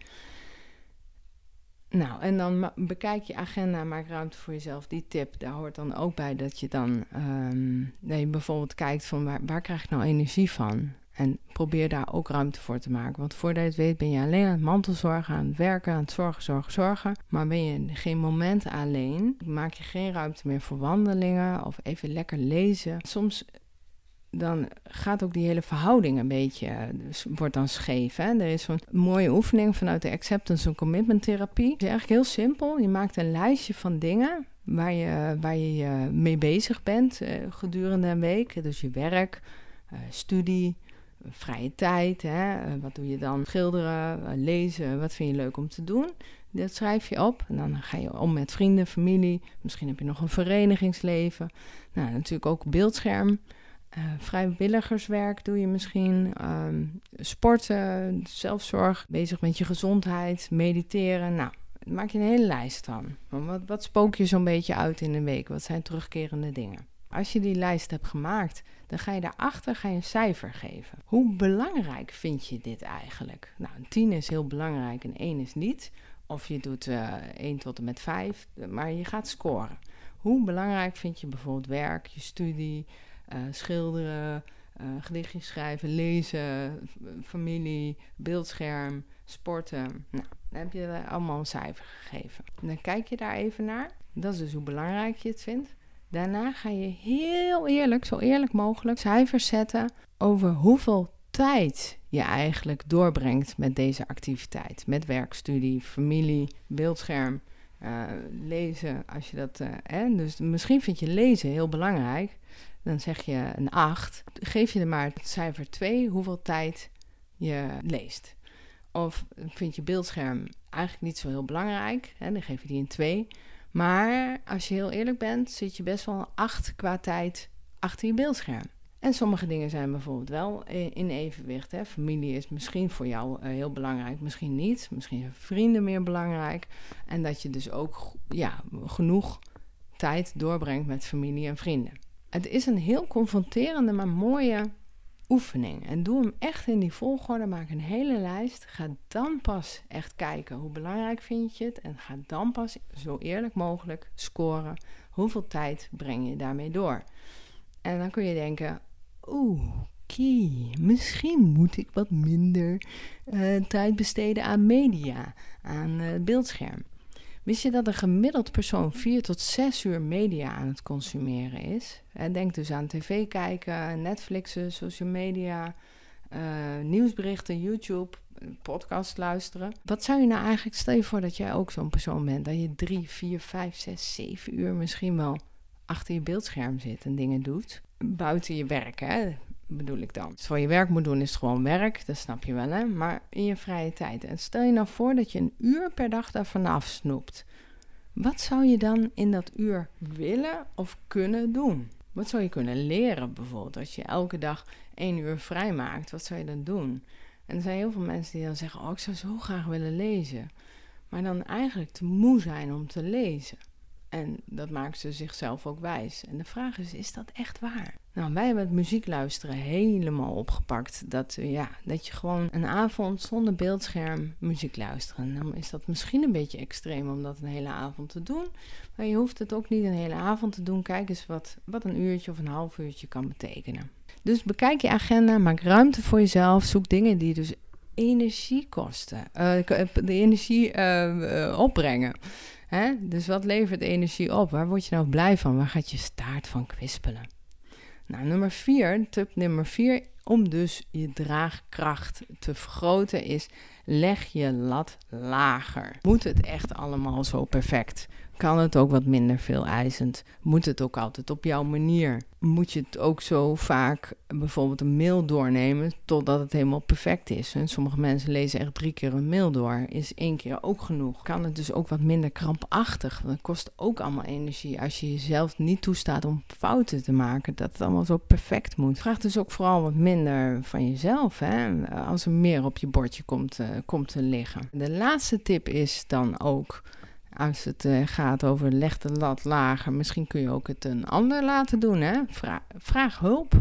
Nou, en dan bekijk je agenda, maak ruimte voor jezelf. Die tip, daar hoort dan ook bij dat je dan je bijvoorbeeld kijkt van waar, waar krijg ik nou energie van? En probeer daar ook ruimte voor te maken. Want voordat je het weet ben je alleen aan het mantelzorgen, aan het werken, aan het zorgen, zorgen, zorgen. Maar ben je geen moment alleen, maak je geen ruimte meer voor wandelingen of even lekker lezen. Soms dan gaat ook die hele verhouding een beetje, eh, dus wordt dan scheef. Hè? Er is zo'n mooie oefening vanuit de acceptance en commitment therapie. Het is eigenlijk heel simpel. Je maakt een lijstje van dingen waar je waar je je mee bezig bent eh, gedurende een week. Dus je werk, eh, studie, eh, vrije tijd. Hè? Eh, wat doe je dan? Schilderen, eh, lezen. Wat vind je leuk om te doen? Dat schrijf je op. En dan ga je om met vrienden, familie. Misschien heb je nog een verenigingsleven. Nou, natuurlijk ook beeldscherm. Eh, vrijwilligerswerk doe je misschien, ehm, sporten, zelfzorg, bezig met je gezondheid, mediteren. Nou, maak je een hele lijst van. Wat, wat spook je zo'n beetje uit in een week? Wat zijn terugkerende dingen? Als je die lijst hebt gemaakt, dan ga je daarachter ga je een cijfer geven. Hoe belangrijk vind je dit eigenlijk? Nou, een 10 is heel belangrijk en 1 is niet. Of je doet eh 1 tot en met 5, maar je gaat scoren. Hoe belangrijk vind je bijvoorbeeld werk, je studie, schilderen, eh, gedichtjes schrijven, lezen, familie, beeldscherm, sporten. Nou, dan heb je allemaal een cijfer gegeven. En dan kijk je daar even naar. Dat is dus hoe belangrijk je het vindt. Daarna ga je heel eerlijk, zo eerlijk mogelijk, cijfers zetten over hoeveel tijd je eigenlijk doorbrengt met deze activiteit. Met werk, studie, familie, beeldscherm, eh, lezen. Als je dat, eh, hè? Dus misschien vind je lezen heel belangrijk. Dan zeg je een 8. Geef je er maar het cijfer 2 hoeveel tijd je leest. Of vind je beeldscherm eigenlijk niet zo heel belangrijk. Hè? Dan geef je die een 2. Maar als je heel eerlijk bent, zit je best wel een 8 qua tijd achter je beeldscherm. En sommige dingen zijn bijvoorbeeld wel in evenwicht. Hè. Familie is misschien voor jou eh, heel belangrijk, misschien niet. Misschien zijn vrienden meer belangrijk. En dat je dus ook ja, genoeg tijd doorbrengt met familie en vrienden. Het is een heel confronterende, maar mooie oefening. En doe hem echt in die volgorde. Maak een hele lijst. Ga dan pas echt kijken hoe belangrijk vind je het. En ga dan pas zo eerlijk mogelijk scoren. Hoeveel tijd breng je daarmee door? En dan kun je denken: oeh, misschien moet ik wat minder eh, tijd besteden aan media, aan eh, beeldscherm. Wist je dat een gemiddeld persoon 4 tot 6 uur media aan het consumeren is? En denk dus aan tv kijken, Netflixen, social media, eh, nieuwsberichten, YouTube, podcast luisteren. Wat zou je nou eigenlijk, stel je voor dat jij ook zo'n persoon bent, dat je 3, 4, 5, 6, 7 uur misschien wel achter je beeldscherm zit en dingen doet. Buiten je werk, hè, bedoel ik dan. Als je werk moet doen, is gewoon werk, dat snap je wel, hè. Maar in je vrije tijd. En stel je nou voor dat je een uur per dag daarvan afsnoept. Wat zou je dan in dat uur willen of kunnen doen? Wat zou je kunnen leren bijvoorbeeld? Als je elke dag één uur vrij maakt, wat zou je dan doen? En er zijn heel veel mensen die dan zeggen: Oh, ik zou zo graag willen lezen. Maar dan eigenlijk te moe zijn om te lezen. En dat maakt ze zichzelf ook wijs. En de vraag is: is dat echt waar? Nou, wij hebben het muziek luisteren helemaal opgepakt. Dat, eh, ja, dat je gewoon een avond zonder beeldscherm muziek luisteren. Dan is dat misschien een beetje extreem om dat een hele avond te doen. Maar je hoeft het ook niet een hele avond te doen. Kijk eens wat, wat een uurtje of een half uurtje kan betekenen. Dus bekijk je agenda, maak ruimte voor jezelf. Zoek dingen die dus energie kosten. Eh, de energie eh, eh, opbrengen. Hè? Dus wat levert energie op? Waar word je nou blij van? Waar gaat je staart van kwispelen? Nou, nummer vier, tip nummer vier, om dus je draagkracht te vergroten is, leg je lat lager. Moet het echt allemaal zo perfect? Kan het ook wat minder veel eisend? Moet het ook altijd op jouw manier? Moet je het ook zo vaak bijvoorbeeld een mail doornemen totdat het helemaal perfect is? En sommige mensen lezen echt drie keer een mail door. Is één keer ook genoeg? Kan het dus ook wat minder krampachtig? Dat kost ook allemaal energie als je jezelf niet toestaat om fouten te maken. Dat het allemaal zo perfect moet. Vraag dus ook vooral wat minder van jezelf. Hè? Als er meer op je bordje komt, uh, komt te liggen. De laatste tip is dan ook als het uh, gaat over leg de lat lager, misschien kun je ook het een ander laten doen. Hè? Vra vraag hulp.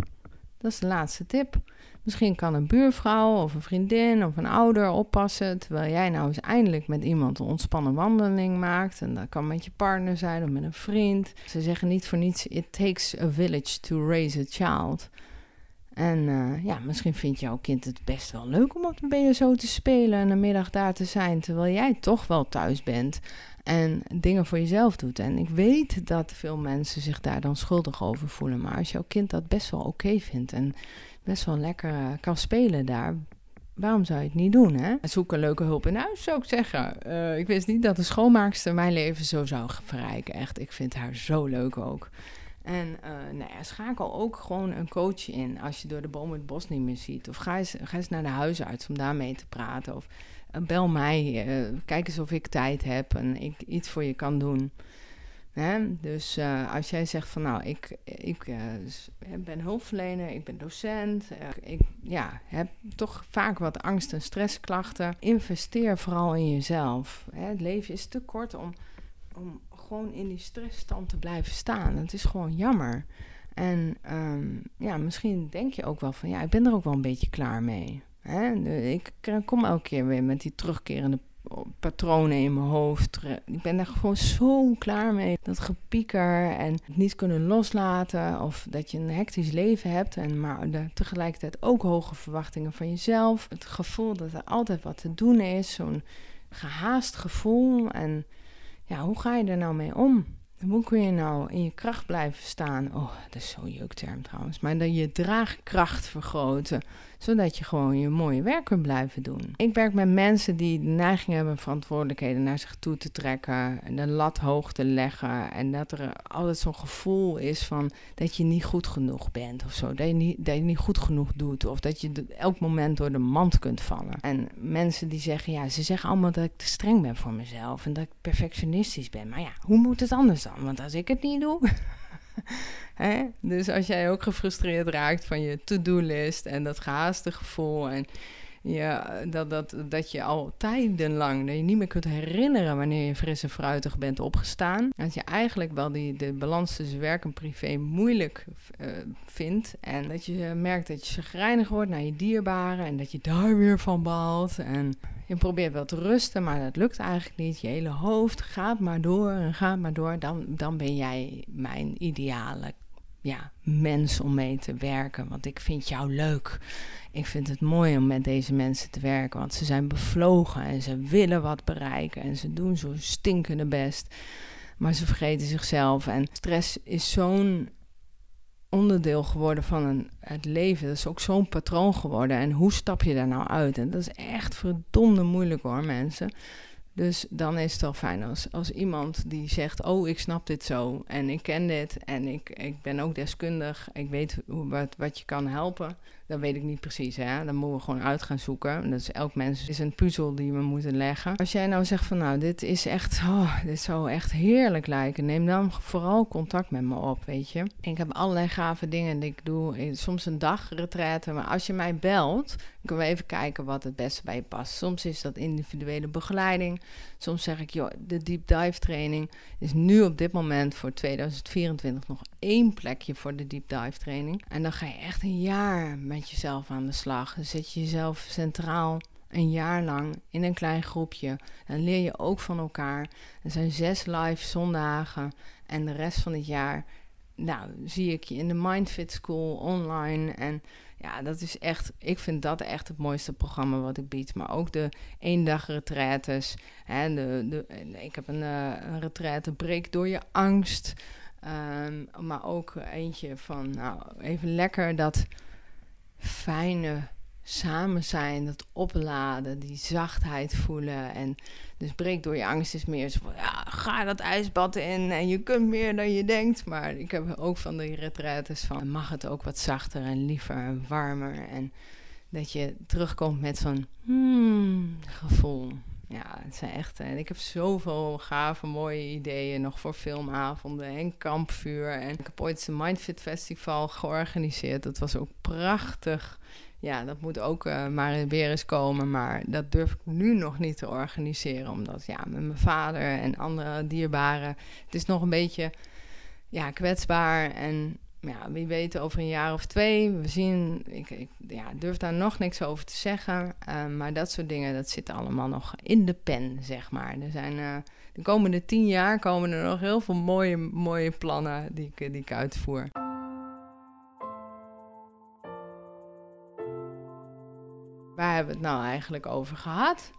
Dat is de laatste tip. Misschien kan een buurvrouw of een vriendin of een ouder oppassen. Terwijl jij nou eens eindelijk met iemand een ontspannen wandeling maakt. En dat kan met je partner zijn of met een vriend. Ze zeggen niet voor niets: It takes a village to raise a child. En uh, ja, misschien vindt jouw kind het best wel leuk om op de BSO te spelen en een middag daar te zijn, terwijl jij toch wel thuis bent en dingen voor jezelf doet. En ik weet dat veel mensen zich daar dan schuldig over voelen, maar als jouw kind dat best wel oké vindt en best wel lekker uh, kan spelen daar, waarom zou je het niet doen? Hè? Zoek een leuke hulp in huis, zou ik zeggen. Uh, ik wist niet dat de schoonmaakster mijn leven zo zou verrijken. Echt, ik vind haar zo leuk ook. En uh, nou ja, schakel ook gewoon een coach in als je door de bomen het bos niet meer ziet. Of ga eens, ga eens naar de huisarts om daarmee te praten. Of bel mij, uh, kijk eens of ik tijd heb en ik iets voor je kan doen. Hè? Dus als jij zegt van nou, ik, ik ben hulpverlener, ik ben docent, ik ja, heb toch vaak wat angst- en stressklachten. Investeer vooral in jezelf. Hè? Het leven is te kort om, om gewoon in die stressstand te blijven staan. Het is gewoon jammer. En um, ja, misschien denk je ook wel van ja, ik ben er ook wel een beetje klaar mee. Ik kom elke keer weer met die terugkerende patronen in mijn hoofd. Ik ben daar gewoon zo klaar mee. Dat gepieker en het niet kunnen loslaten. Of dat je een hectisch leven hebt. En maar tegelijkertijd ook hoge verwachtingen van jezelf. Het gevoel dat er altijd wat te doen is. Zo'n gehaast gevoel. En ja, hoe ga je er nou mee om? Hoe kun je nou in je kracht blijven staan? Oh, dat is zo'n jeukterm trouwens. Maar dat je draagkracht vergroten zodat je gewoon je mooie werk kunt blijven doen. Ik werk met mensen die de neiging hebben verantwoordelijkheden naar zich toe te trekken en de lat hoog te leggen en dat er altijd zo'n gevoel is van dat je niet goed genoeg bent of zo, dat je niet, dat je niet goed genoeg doet of dat je elk moment door de mand kunt vallen. En mensen die zeggen, ja, ze zeggen allemaal dat ik te streng ben voor mezelf en dat ik perfectionistisch ben. Maar ja, hoe moet het anders dan? Want als ik het niet doe, Hè? Dus als jij ook gefrustreerd raakt van je to-do-list en dat gehaaste gevoel en ja, dat, dat, dat je al tijdenlang dat je niet meer kunt herinneren wanneer je fris en fruitig bent opgestaan. Dat je eigenlijk wel die, de balans tussen werk en privé moeilijk uh, vindt. En dat je merkt dat je chagrijnig wordt naar je dierbaren en dat je daar weer van baalt. En je probeert wel te rusten, maar dat lukt eigenlijk niet. Je hele hoofd gaat maar door en gaat maar door. Dan, dan ben jij mijn ideale ja, mens om mee te werken. Want ik vind jou leuk. Ik vind het mooi om met deze mensen te werken. Want ze zijn bevlogen en ze willen wat bereiken. En ze doen zo stinkende best. Maar ze vergeten zichzelf. En stress is zo'n onderdeel geworden van een, het leven. Dat is ook zo'n patroon geworden. En hoe stap je daar nou uit? En dat is echt verdomde moeilijk hoor, mensen. Dus dan is het wel fijn als, als iemand die zegt: Oh, ik snap dit zo en ik ken dit en ik, ik ben ook deskundig. Ik weet hoe, wat, wat je kan helpen. Dat weet ik niet precies. Hè? Dan moeten we gewoon uit gaan zoeken. Dat is elk mens is een puzzel die we moeten leggen. Als jij nou zegt van nou, dit is echt, oh, dit zou echt heerlijk lijken. Neem dan vooral contact met me op, weet je. Ik heb allerlei gave dingen die ik doe. Soms een dag retraite. Maar als je mij belt, kunnen we even kijken wat het beste bij je past. Soms is dat individuele begeleiding. Soms zeg ik, joh, de deep dive training is nu op dit moment voor 2024 nog één plekje voor de deep dive training. En dan ga je echt een jaar met jezelf aan de slag. Zet je jezelf centraal een jaar lang in een klein groepje. Dan leer je ook van elkaar. Er zijn zes live zondagen en de rest van het jaar, nou, zie ik je in de Mindfit School online en ja, dat is echt, ik vind dat echt het mooiste programma wat ik bied. Maar ook de eendag retraites. Hè, de, de, ik heb een, uh, een retraite breek door je angst. Um, maar ook eentje van, nou, even lekker dat fijne samen zijn, dat opladen, die zachtheid voelen. En dus breek door je angst is meer zo ja, ga dat ijsbad in en je kunt meer dan je denkt. Maar ik heb ook van die retraites van, mag het ook wat zachter en liever en warmer. En dat je terugkomt met zo'n hmm, gevoel. Ja, het zijn echt. En ik heb zoveel gave, mooie ideeën nog voor filmavonden en kampvuur. En ik heb ooit een Mindfit Festival georganiseerd. Dat was ook prachtig. Ja, dat moet ook eh, maar weer eens komen. Maar dat durf ik nu nog niet te organiseren. Omdat ja, met mijn vader en andere dierbaren. Het is nog een beetje ja, kwetsbaar. En ja, wie weet over een jaar of twee. We zien, ik, ik ja, durf daar nog niks over te zeggen. Uh, maar dat soort dingen, dat zit allemaal nog in de pen, zeg maar. Er zijn uh, de komende tien jaar komen er nog heel veel mooie, mooie plannen die ik, die ik uitvoer. Waar hebben we het nou eigenlijk over gehad?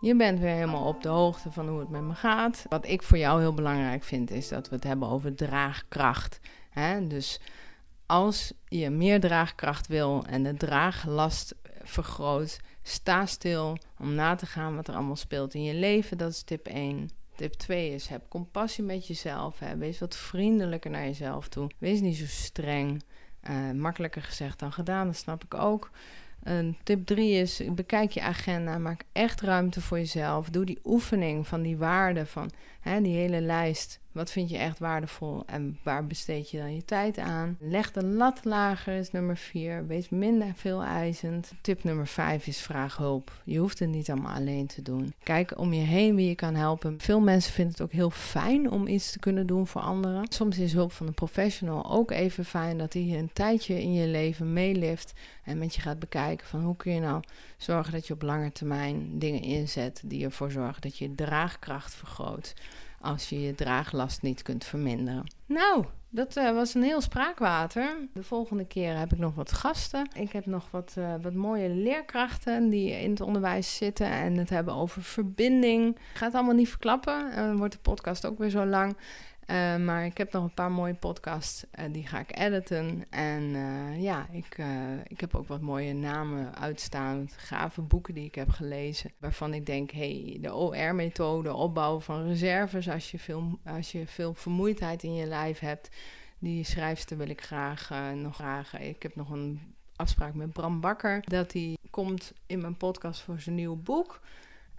Je bent weer helemaal op de hoogte van hoe het met me gaat. Wat ik voor jou heel belangrijk vind, is dat we het hebben over draagkracht. Hè? Dus als je meer draagkracht wil en de draaglast vergroot, sta stil om na te gaan wat er allemaal speelt in je leven. Dat is tip 1. Tip 2 is: heb compassie met jezelf. Hè? Wees wat vriendelijker naar jezelf toe. Wees niet zo streng. Uh, makkelijker gezegd dan gedaan, dat snap ik ook. Tip 3 is: bekijk je agenda, maak echt ruimte voor jezelf. Doe die oefening van die waarden, van hè, die hele lijst. Wat vind je echt waardevol en waar besteed je dan je tijd aan? Leg de lat lager is nummer 4. Wees minder veel eisend. Tip nummer 5 is vraag hulp. Je hoeft het niet allemaal alleen te doen. Kijk om je heen wie je kan helpen. Veel mensen vinden het ook heel fijn om iets te kunnen doen voor anderen. Soms is hulp van een professional ook even fijn dat hij een tijdje in je leven meelift en met je gaat bekijken van hoe kun je nou zorgen dat je op lange termijn dingen inzet die ervoor zorgen dat je draagkracht vergroot als je je draaglast niet kunt verminderen. Nou, dat uh, was een heel spraakwater. De volgende keer heb ik nog wat gasten. Ik heb nog wat, uh, wat mooie leerkrachten die in het onderwijs zitten en het hebben over verbinding. Ik ga het allemaal niet verklappen. En dan wordt de podcast ook weer zo lang. Uh, maar ik heb nog een paar mooie podcasts, uh, die ga ik editen. En uh, ja, ik, ik heb ook wat mooie namen uitstaan, gave boeken die ik heb gelezen. Waarvan ik denk, hey, de OR-methode, opbouwen van reserves als je, veel, als je veel vermoeidheid in je lijf hebt. Die schrijfster wil ik graag nog graag. Ik heb nog een afspraak met Bram Bakker, dat hij komt in mijn podcast voor zijn nieuw boek.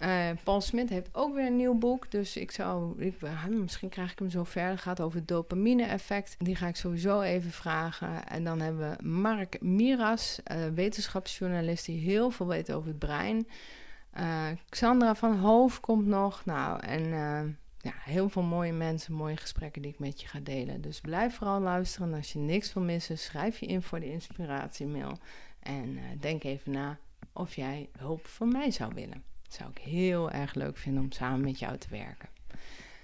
Uh, Paul Smit heeft ook weer een nieuw boek. Dus ik zou, ik, misschien krijg ik hem zo ver. Het gaat over het dopamine-effect. Die ga ik sowieso even vragen. En dan hebben we Mark Miras, uh, wetenschapsjournalist die heel veel weet over het brein. Uh, Xandra van Hoof komt nog. Nou, en ja, heel veel mooie mensen, mooie gesprekken die ik met je ga delen. Dus blijf vooral luisteren. Als je niks wil missen, schrijf je in voor de inspiratiemail. En denk even na of jij hulp van mij zou willen. Zou ik heel erg leuk vinden om samen met jou te werken.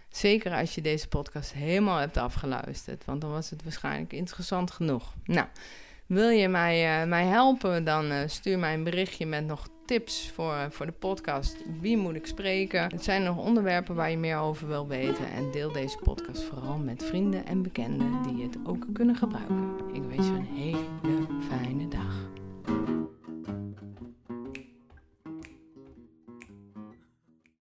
Zeker als je deze podcast helemaal hebt afgeluisterd, want dan was het waarschijnlijk interessant genoeg. Nou, wil je mij, uh, mij helpen, dan uh, stuur mij een berichtje met nog tips voor, uh, voor de podcast. Wie moet ik spreken? Het zijn nog onderwerpen waar je meer over wil weten. En deel deze podcast vooral met vrienden en bekenden die het ook kunnen gebruiken. Ik wens je een hele fijne dag.